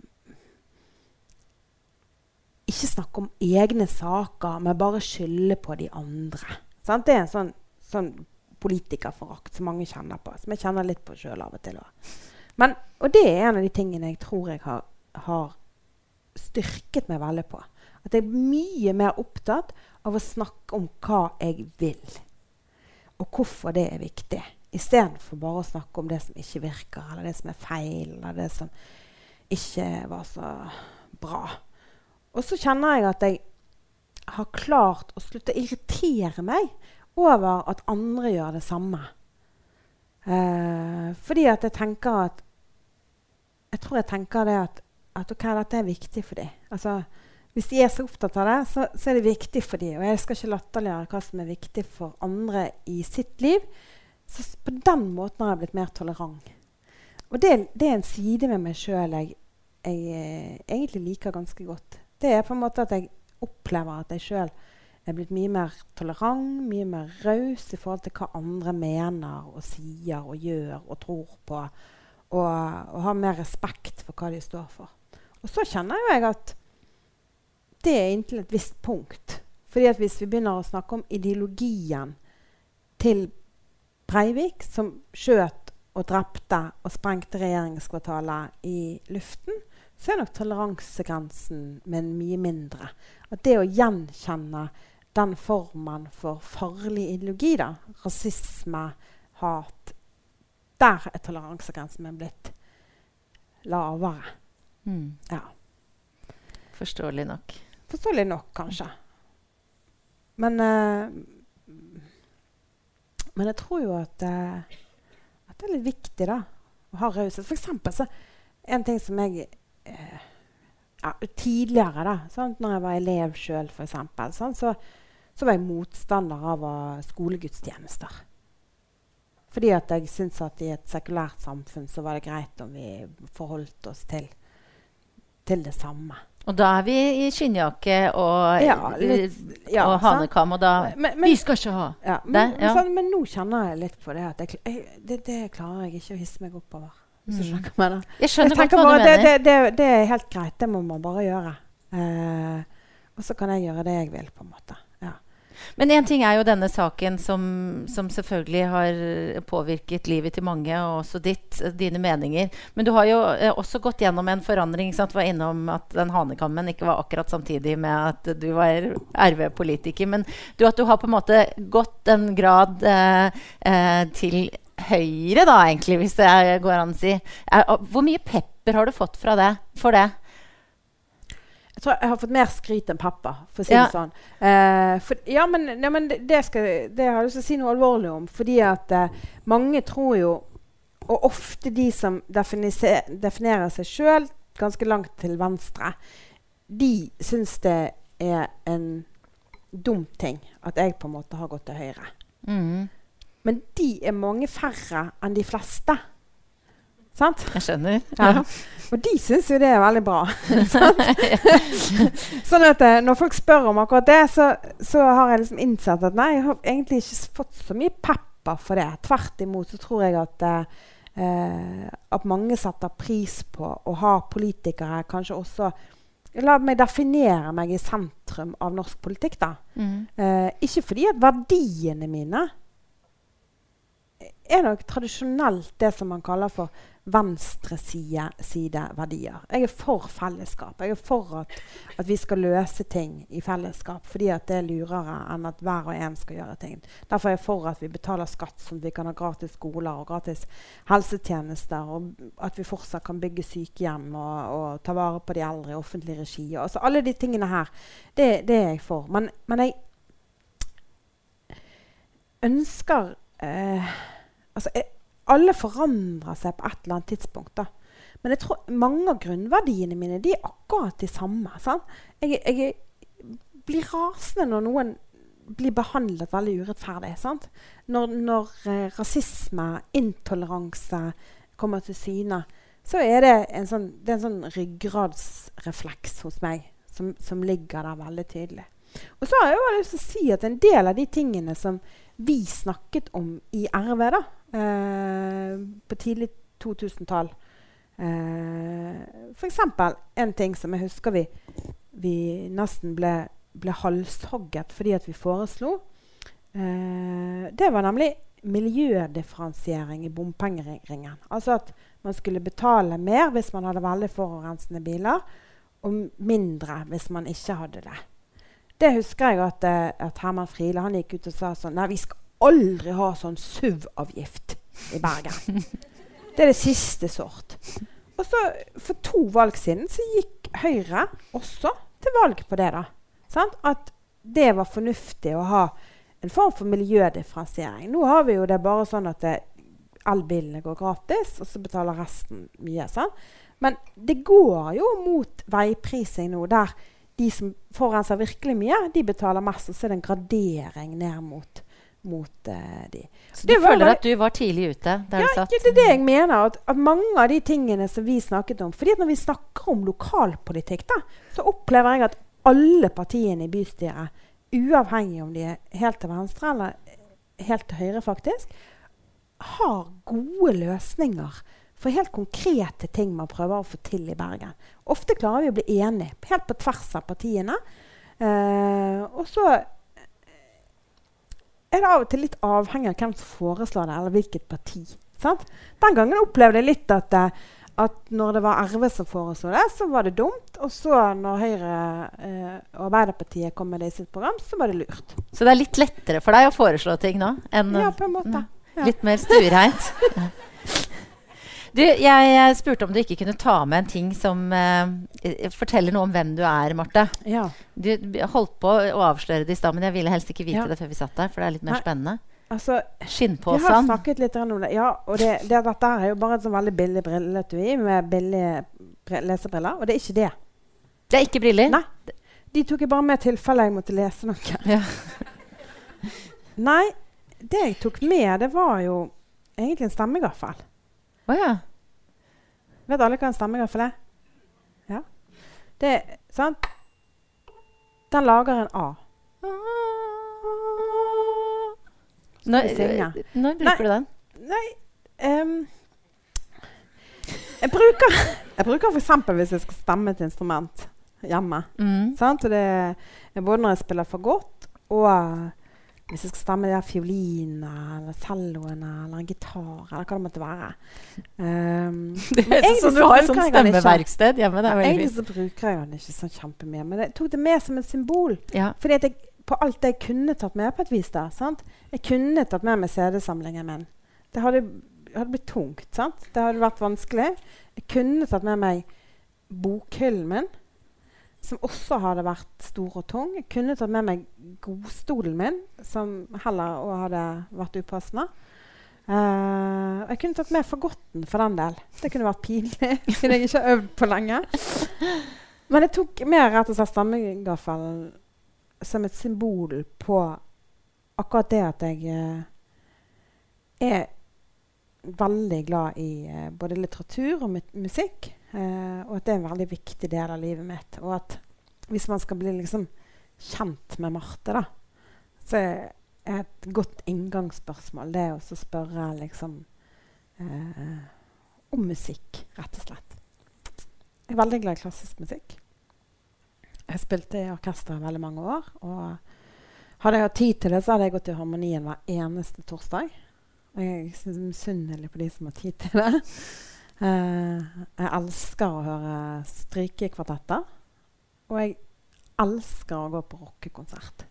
ikke snakke om egne saker, men bare skylde på de andre. Sant? Det er en sånn, sånn politikerforakt som mange kjenner på. Som jeg kjenner litt på sjøl av og til. Men, og det er en av de tingene jeg tror jeg har, har styrket meg veldig på. At jeg er mye mer opptatt av å snakke om hva jeg vil, og hvorfor det er viktig. Istedenfor bare å snakke om det som ikke virker, eller det som er feil, eller det som ikke var så bra. Og så kjenner jeg at jeg har klart å slutte å irritere meg over at andre gjør det samme. Eh, fordi at jeg tenker at Jeg tror jeg tenker det at at ok, dette er viktig for dem. Altså, hvis de er så opptatt av det, så, så, er det viktig for dem. Og jeg skal ikke latterliggjøre hva som er viktig for andre i sitt liv. Så på den måten har jeg blitt mer tolerant. Og det, det er en side med meg sjøl jeg, jeg eh, egentlig liker ganske godt. Det er på en måte at jeg opplever at jeg sjøl er blitt mye mer tolerant, mye mer raus i forhold til hva andre mener og sier og gjør og tror på. Og, og har mer respekt for hva de står for. Og så kjenner jo jeg at det er inntil et visst punkt. Fordi at hvis vi begynner å snakke om ideologien til Breivik, som skjøt og drepte og sprengte regjeringskvartalet i luften, så er nok toleransegrensen min mye mindre. At det å gjenkjenne den formen for farlig ideologi, da, rasisme, hat Der er toleransegrensen min blitt lavere. Mm. Ja. Forståelig nok. Forståelig nok, kanskje. Men uh, Men jeg tror jo at, uh, at, det er litt viktig da, å ha raushet. For eksempel så en ting som jeg uh, ja, Tidligere, da, sant? når jeg var elev sjøl, f.eks., så, så var jeg motstander av skolegudstjenester. Fordi at jeg syntes at i et sekulært samfunn så var det greit om vi forholdt oss til, til det samme. Og da er vi i skinnjakke og, ja, litt, ja, og hanekam, og da men, men, Vi skal ikke ha ja, men, det. Sånn, men, nå kjenner jeg litt på det at jeg, jeg, det, det, klarer jeg ikke å hisse meg oppover. Mm. Jeg. Jeg skjønner godt hva du mener. Det, det, er helt greit. Det må man bare gjøre. Eh, og så kan jeg gjøre det jeg vil, på en måte. Men én ting er jo denne saken som, som, selvfølgelig har påvirket livet til mange, og også ditt, dine meninger. Men du har jo eh, også gått gjennom en forandring. Sant? Du var innom at den hanekammen ikke var akkurat samtidig med at du var RV-politiker. Men du, at du har på en måte gått en grad eh, eh, til høyre, da, egentlig, hvis det går an å si. Hvor mye pepper har du fått det, for det? Jeg tror jeg har fått mer skryt enn pappa, for å si ja. det sånn. Eh, for, ja, men, ja, men det, det, skal, det, har jeg lyst til å si noe alvorlig om. Fordi at eh, mange tror jo, og ofte de som definerer seg sjøl ganske langt til venstre, de syns det er en dum ting at jeg på en måte har gått til høyre. Mm. Men de er mange færre enn de fleste. Sant? Jeg skjønner. Ja. Og de syns jo det er veldig bra. sånn at eh, når folk spør om akkurat det, så, så, har jeg liksom innsett at nei, jeg har egentlig ikke fått så mye pepper for det. Tvert imot så tror jeg at, eh, at mange setter pris på å ha politikere kanskje også La meg definere meg i sentrum av norsk politikk. da. Mm. Eh, ikke fordi at verdiene mine er nok tradisjonelt det som man kaller for venstresideverdier. Jeg er for fellesskap. Jeg er for at, at, vi skal løse ting i fellesskap. Fordi at det er lurere enn at hver og en skal gjøre ting. Derfor er jeg for at vi betaler skatt, sånn at vi kan ha gratis skoler og gratis helsetjenester. Og at vi fortsatt kan bygge sykehjem og, og ta vare på de eldre i offentlig regi. Altså, alle de tingene her, det, det er jeg for. Men, men jeg ønsker eh, altså, jeg, alle forandrer seg på et eller annet tidspunkt. da. Men jeg tror mange av grunnverdiene mine de er akkurat de samme. Jeg, jeg, blir rasende når noen blir behandlet veldig urettferdig. Sant? Når, når eh, rasisme, intoleranse kommer til syne, så er det en sånn, det en sånn ryggradsrefleks hos meg som, som, ligger der veldig tydelig. Og så har jeg jo lyst til å si at en del av de tingene som vi snakket om i RV, da, Eh, på tidlig 2000-tall. Eh, F.eks. en ting som jeg husker vi, vi nesten ble, ble halshogget fordi vi foreslo. Eh, det var nemlig miljødifferensiering i bompengeringen. Altså at man skulle betale mer hvis man hadde veldig forurensende biler, og mindre hvis man ikke hadde det. Det husker jeg at, eh, at Herman Friele han gikk ut og sa sånn Nei, vi skal aldri ha sånn SUV-avgift i Bergen. Det er det siste sort. Og så For to valg siden så gikk Høyre også til valg på det. da. Sant? At det var fornuftig å ha en form for miljødifferensiering. Nå har vi jo det bare sånn at elbilene går gratis, og så betaler resten mye. Sant? Men det går jo mot veiprising nå, der de som forurenser virkelig mye, de betaler mest. Og så er det en gradering ned mot mot uh, de. Så du føler at du var tidlig ute? ja, det er det jeg mener. At, at, mange av de tingene som vi snakket om fordi Når vi snakker om lokalpolitikk, da, så opplever jeg at alle partiene i bystyret, uavhengig om de er helt til venstre eller helt til høyre, faktisk, har gode løsninger for helt konkrete ting man prøver å få til i Bergen. Ofte klarer vi å bli enige, helt på tvers av partiene. Eh, og så er det av og til litt avhengig av hvem som foreslår det, eller hvilket parti. Sant? Den gangen opplevde jeg litt at, eh, at når det var RV som foreslo det, så var det dumt. Og så når Høyre eh, og Arbeiderpartiet kom med det i sitt program, så var det lurt. Så det er litt lettere for deg å foreslå ting nå? Enn, Ja, på en måte. Ja. Litt mer stuereint? Du, jeg spurte om du ikke kunne ta med en ting som uh, forteller noe om hvem du er, Marte. Ja. Du holdt på å avsløre det i stad, men jeg ville helst ikke vite Ja. det før vi satt der. For det er litt mer Nei. spennende. Altså, vi har snakket litt om det. Ja, og det, det, dette er jo bare et sånn veldig billig brilletui med billige lesebriller. Og det er ikke det. Det er ikke briller? Nei. De tok jeg bare med i tilfelle jeg måtte lese noe. Ja. Nei, det jeg tok med, det var jo egentlig en stemmegaffel. Å ja. Vet alle hva en stemmegaffel er? Ja. Det er sant? Den lager en A. Når, når bruker du den? Nei um, Jeg bruker Jeg bruker f.eks. hvis jeg skal stemme et instrument hjemme. Mm. Sant? Og det er både når jeg spiller for godt, og hvis jeg skal stemme de der fiolinene eller celloene eller en gitar eller hva det måtte være. Um, Det høres ut som du har et stemmeverksted hjemme. Det er veldig Egentlig fint. så bruker jeg den ikke sånn kjempemye, men jeg tok det med som et symbol. Ja. Fordi at jeg, på alt det jeg kunne tatt med på et vis da, sant? Jeg kunne tatt med meg CD-samlingen min. Det hadde, hadde blitt tungt, sant? Det hadde vært vanskelig. Jeg kunne tatt med meg bokhyllen min, som også hadde vært stor og tung. Jeg kunne tatt med meg godstolen min, som heller også hadde vært upassende. Uh, jeg kunne tatt med fagotten for den del. Det kunne vært pinlig, siden jeg ikke har øvd på lenge. Men jeg tok med rett og slett stammegaffelen som et symbol på akkurat det at jeg uh, er veldig glad i uh, både litteratur og musikk. Eh, og at det er en veldig viktig del av livet mitt. Og at hvis man skal bli liksom kjent med Marte, da, så er et godt inngangsspørsmål det å spørre liksom eh, om musikk, rett og slett. Jeg er veldig glad i klassisk musikk. Jeg spilte i orkester i veldig mange år. Og hadde jeg hatt tid til det, så hadde jeg gått i Harmonien hver eneste torsdag. Og jeg er misunnelig på de som har tid til det. Eh, jeg elsker å høre strykekvartetter. Og jeg elsker å gå på rockekonsert.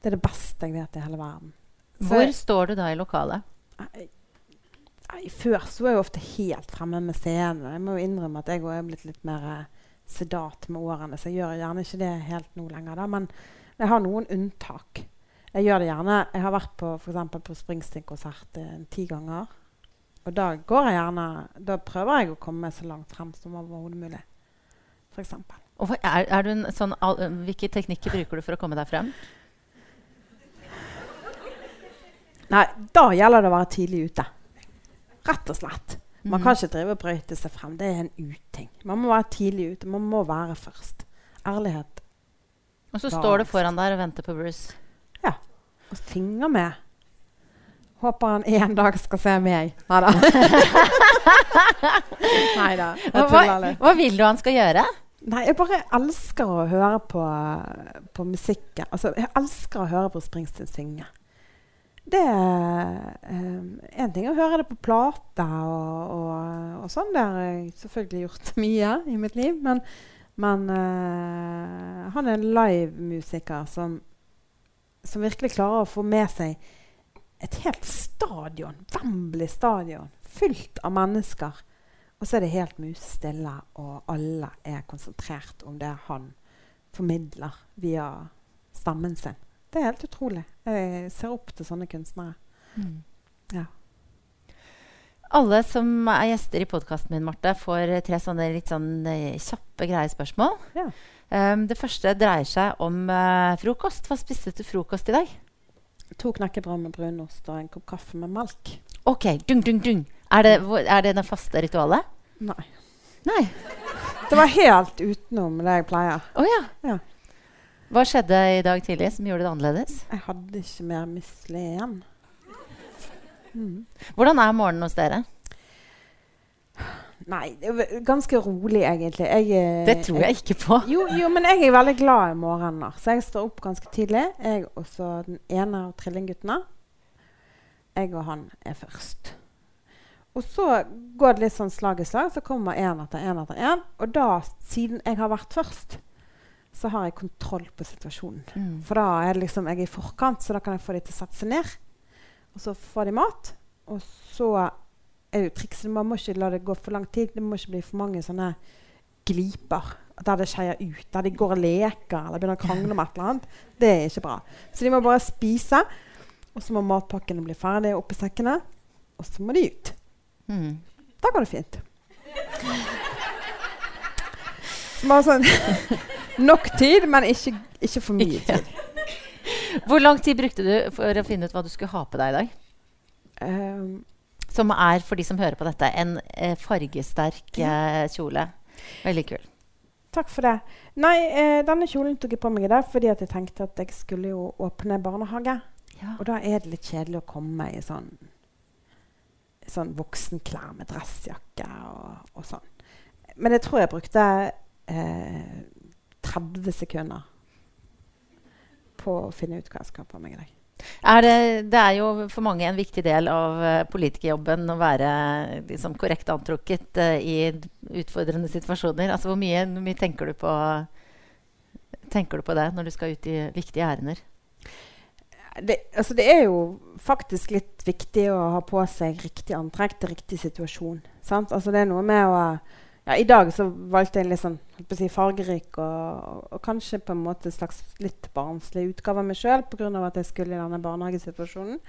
Det er det beste jeg vet i hele verden. Så Hvor jeg- står du da i lokalet? Nei, før så var jeg ofte helt fremme med scenen. Jeg må jo innrømme at jeg også er blitt litt mer eh, sedat med årene, så jeg gjør gjerne ikke det helt nå lenger. Da. Men jeg har noen unntak. Jeg gjør det gjerne. Jeg har vært på, for på Springsteen-konsert eh, ti ganger. Og da går jeg gjerne Da prøver jeg å komme så langt frem som overhodet mulig. For eksempel. Og er, er du en sånn, hvilke teknikker bruker du for å komme deg frem? Nei, da gjelder det å være tidlig ute. Rett og slett. Man Mhm. kan ikke drive og brøyte seg frem. Det er en uting. Man må være tidlig ute. Man må være først. Ærlighet. Og så står du foran der og venter på Bruce. Ja. Og synger med. Håper han en dag skal se meg. Nei da. Nei da. Hva, hva, vil du han skal gjøre? Nei, jeg bare elsker å høre på, på musikken. Altså, jeg elsker å høre på Springsteen synge. Det er eh, en ting å høre det på plate og, og, og sånn. Det har jeg selvfølgelig gjort mye i mitt liv. Men, men uh, han er en livemusiker som, som virkelig klarer å få med seg et helt stadion, Wembley stadion, fylt av mennesker. Og så er det helt musestille, og alle er konsentrert om det han formidler via stemmen sin. Det er helt utrolig. Jeg ser opp til sånne kunstnere. Ja. Alle som er gjester i podkasten min, Marte, får tre sånne litt sånn eh, kjappe, greie spørsmål. Ja. Um, det første dreier seg om uh, frokost. Hva spiste du frokost i dag? To knekkebrød med brunost og en kopp kaffe med melk. OK, dung, dung, dung. Er det, er det det faste ritualet? Nei. Nei. Det var helt utenom det jeg pleier. Oh, ja. Ja. Hva skjedde i dag tidlig som gjorde det annerledes? Jeg hadde ikke mer misle igjen. Mm. Hvordan er morgenen hos dere? Nei, ganske rolig, egentlig. Jeg, eh, Det tror jeg ikke på. Jo, jo, men jeg er veldig glad i morgener. Så jeg står opp ganske tidlig. Jeg og så den ene av trillingguttene. Jeg og han er først. Og så går det litt sånn slag i slag. Så kommer én etter én etter én. Og da, siden jeg har vært først, så har jeg kontroll på situasjonen. Mm. For da er det liksom jeg er i forkant, så da kan jeg få dem til å sette seg ned. Og så får de mat. Og så er jo trikset Man må ikke la det gå for lang tid. Det må ikke bli for mange sånne gliper der det skeier ut. Der de går og leker eller begynner å krangle om et eller annet. Det er ikke bra. Så de må bare spise. Og så må matpakkene bli ferdige oppi sekkene. Og så må de ut. Mm. Da går det fint. Så bare sånn Nok tid, men ikke, ikke for mye tid. Hvor lang tid brukte du for å finne ut hva du skulle ha på deg i dag? Um, Som er, for de som hører på dette, en eh, fargesterk eh, kjole. Veldig kul. Takk for det. Nei, eh, denne kjolen tok jeg på meg i dag fordi at jeg tenkte at jeg skulle jo åpne barnehage. Ja. Og da er det litt kjedelig å komme i sånn, sånn voksenklær med dressjakke og, og sånn. Men jeg tror jeg brukte eh, 30 sekunder på å finne ut hva jeg skal ha på meg i dag. Er det, det er jo for mange en viktig del av eh, politikerjobben å være liksom, korrekt antrukket uh, i utfordrende situasjoner. Altså, hvor mye, hvor mye tenker, du på, tenker du på det når du skal ut i viktige ærender? Det, altså det er jo faktisk litt viktig å ha på seg riktig antrekk til riktig situasjon. Altså det er noe med å ja, I dag så valgte jeg en litt sånn, si, fargerik og, og, kanskje på en måte slags litt barnslig utgave av meg sjøl pga. at jeg skulle i denne barnehagesituasjonen.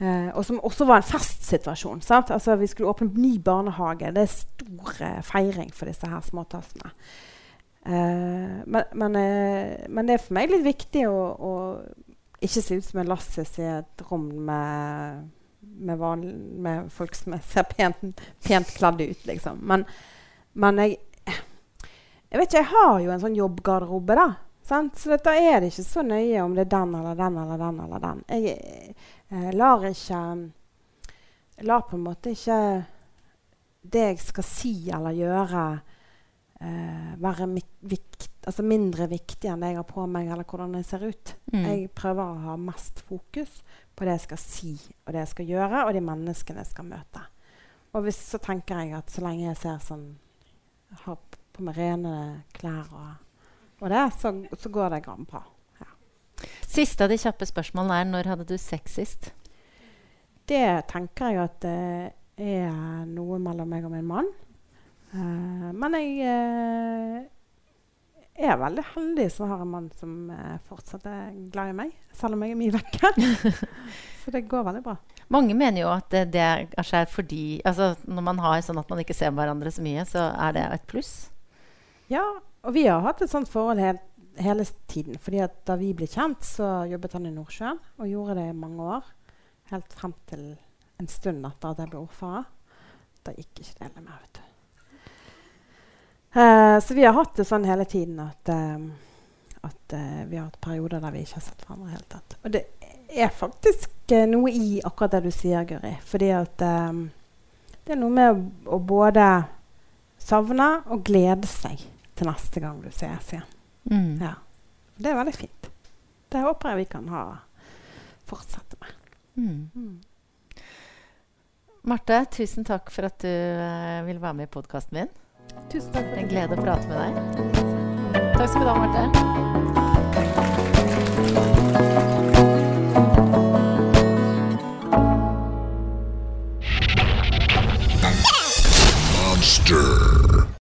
Eh, og som også var en festsituasjon. sant? Altså Vi skulle åpne ny barnehage. Det er stor eh, feiring for disse her småtassene. Eh, men, men, eh, men det er for meg litt viktig å, å ikke se ut som en lassis i et rom med, med, vanlig, med folk som er- ser pent, pent kledd ut, liksom. Men, men jeg Jeg vet ikke, jeg har jo en sånn jobbgarderobe, da. Sant? Så dette er det ikke så nøye om det er den eller den eller den eller den. Jeg jeg lar ikke Jeg lar på en måte ikke det jeg skal si eller gjøre, eh, være vikt, altså mindre viktig enn det jeg har på meg, eller hvordan jeg ser ut. Mm. Jeg prøver å ha mest fokus på det jeg skal si, og det jeg skal gjøre, og de menneskene jeg skal møte. Og hvis, så tenker jeg at så lenge jeg ser sånn Har på meg rene klær og, og det, så, så går det grann bra. Siste av de kjappe spørsmålene er når hadde du sex sist? Det tenker jeg at det er noe mellom meg og min mann. Uh, men jeg eh, er veldig heldig som har en mann som eh, fortsatt er glad i meg, selv om jeg er mye vekke. så det går veldig bra. Mange mener jo at det, kanskje er fordi altså Når man har sånn at man ikke ser hverandre så mye, så er det et pluss. Ja, og vi har hatt et sånt forhold helt, hele tiden. fordi at da vi ble kjent, så jobbet han i Nordsjøen og gjorde det i mange år. Helt frem til en stund etter at jeg ble ordfører. Da gikk ikke det mer, vet. Eh, så vi har hatt det sånn hele tiden at, uh, at uh, vi har hatt perioder der vi ikke har sett hverandre i det hele tatt. Og det er faktisk eh, noe i akkurat det du sier, Guri. Fordi at um, det er noe med å, å både savne og glede seg til neste gang du ses igjen. Mm. Ja. Det er veldig fint. Det håper jeg vi kan ha fortsette med. Mm. Marte, tusen takk for at du uh, vil være med i podkasten min. Tusen takk Det en glede å prate med deg. Takk skal du ha, Marte.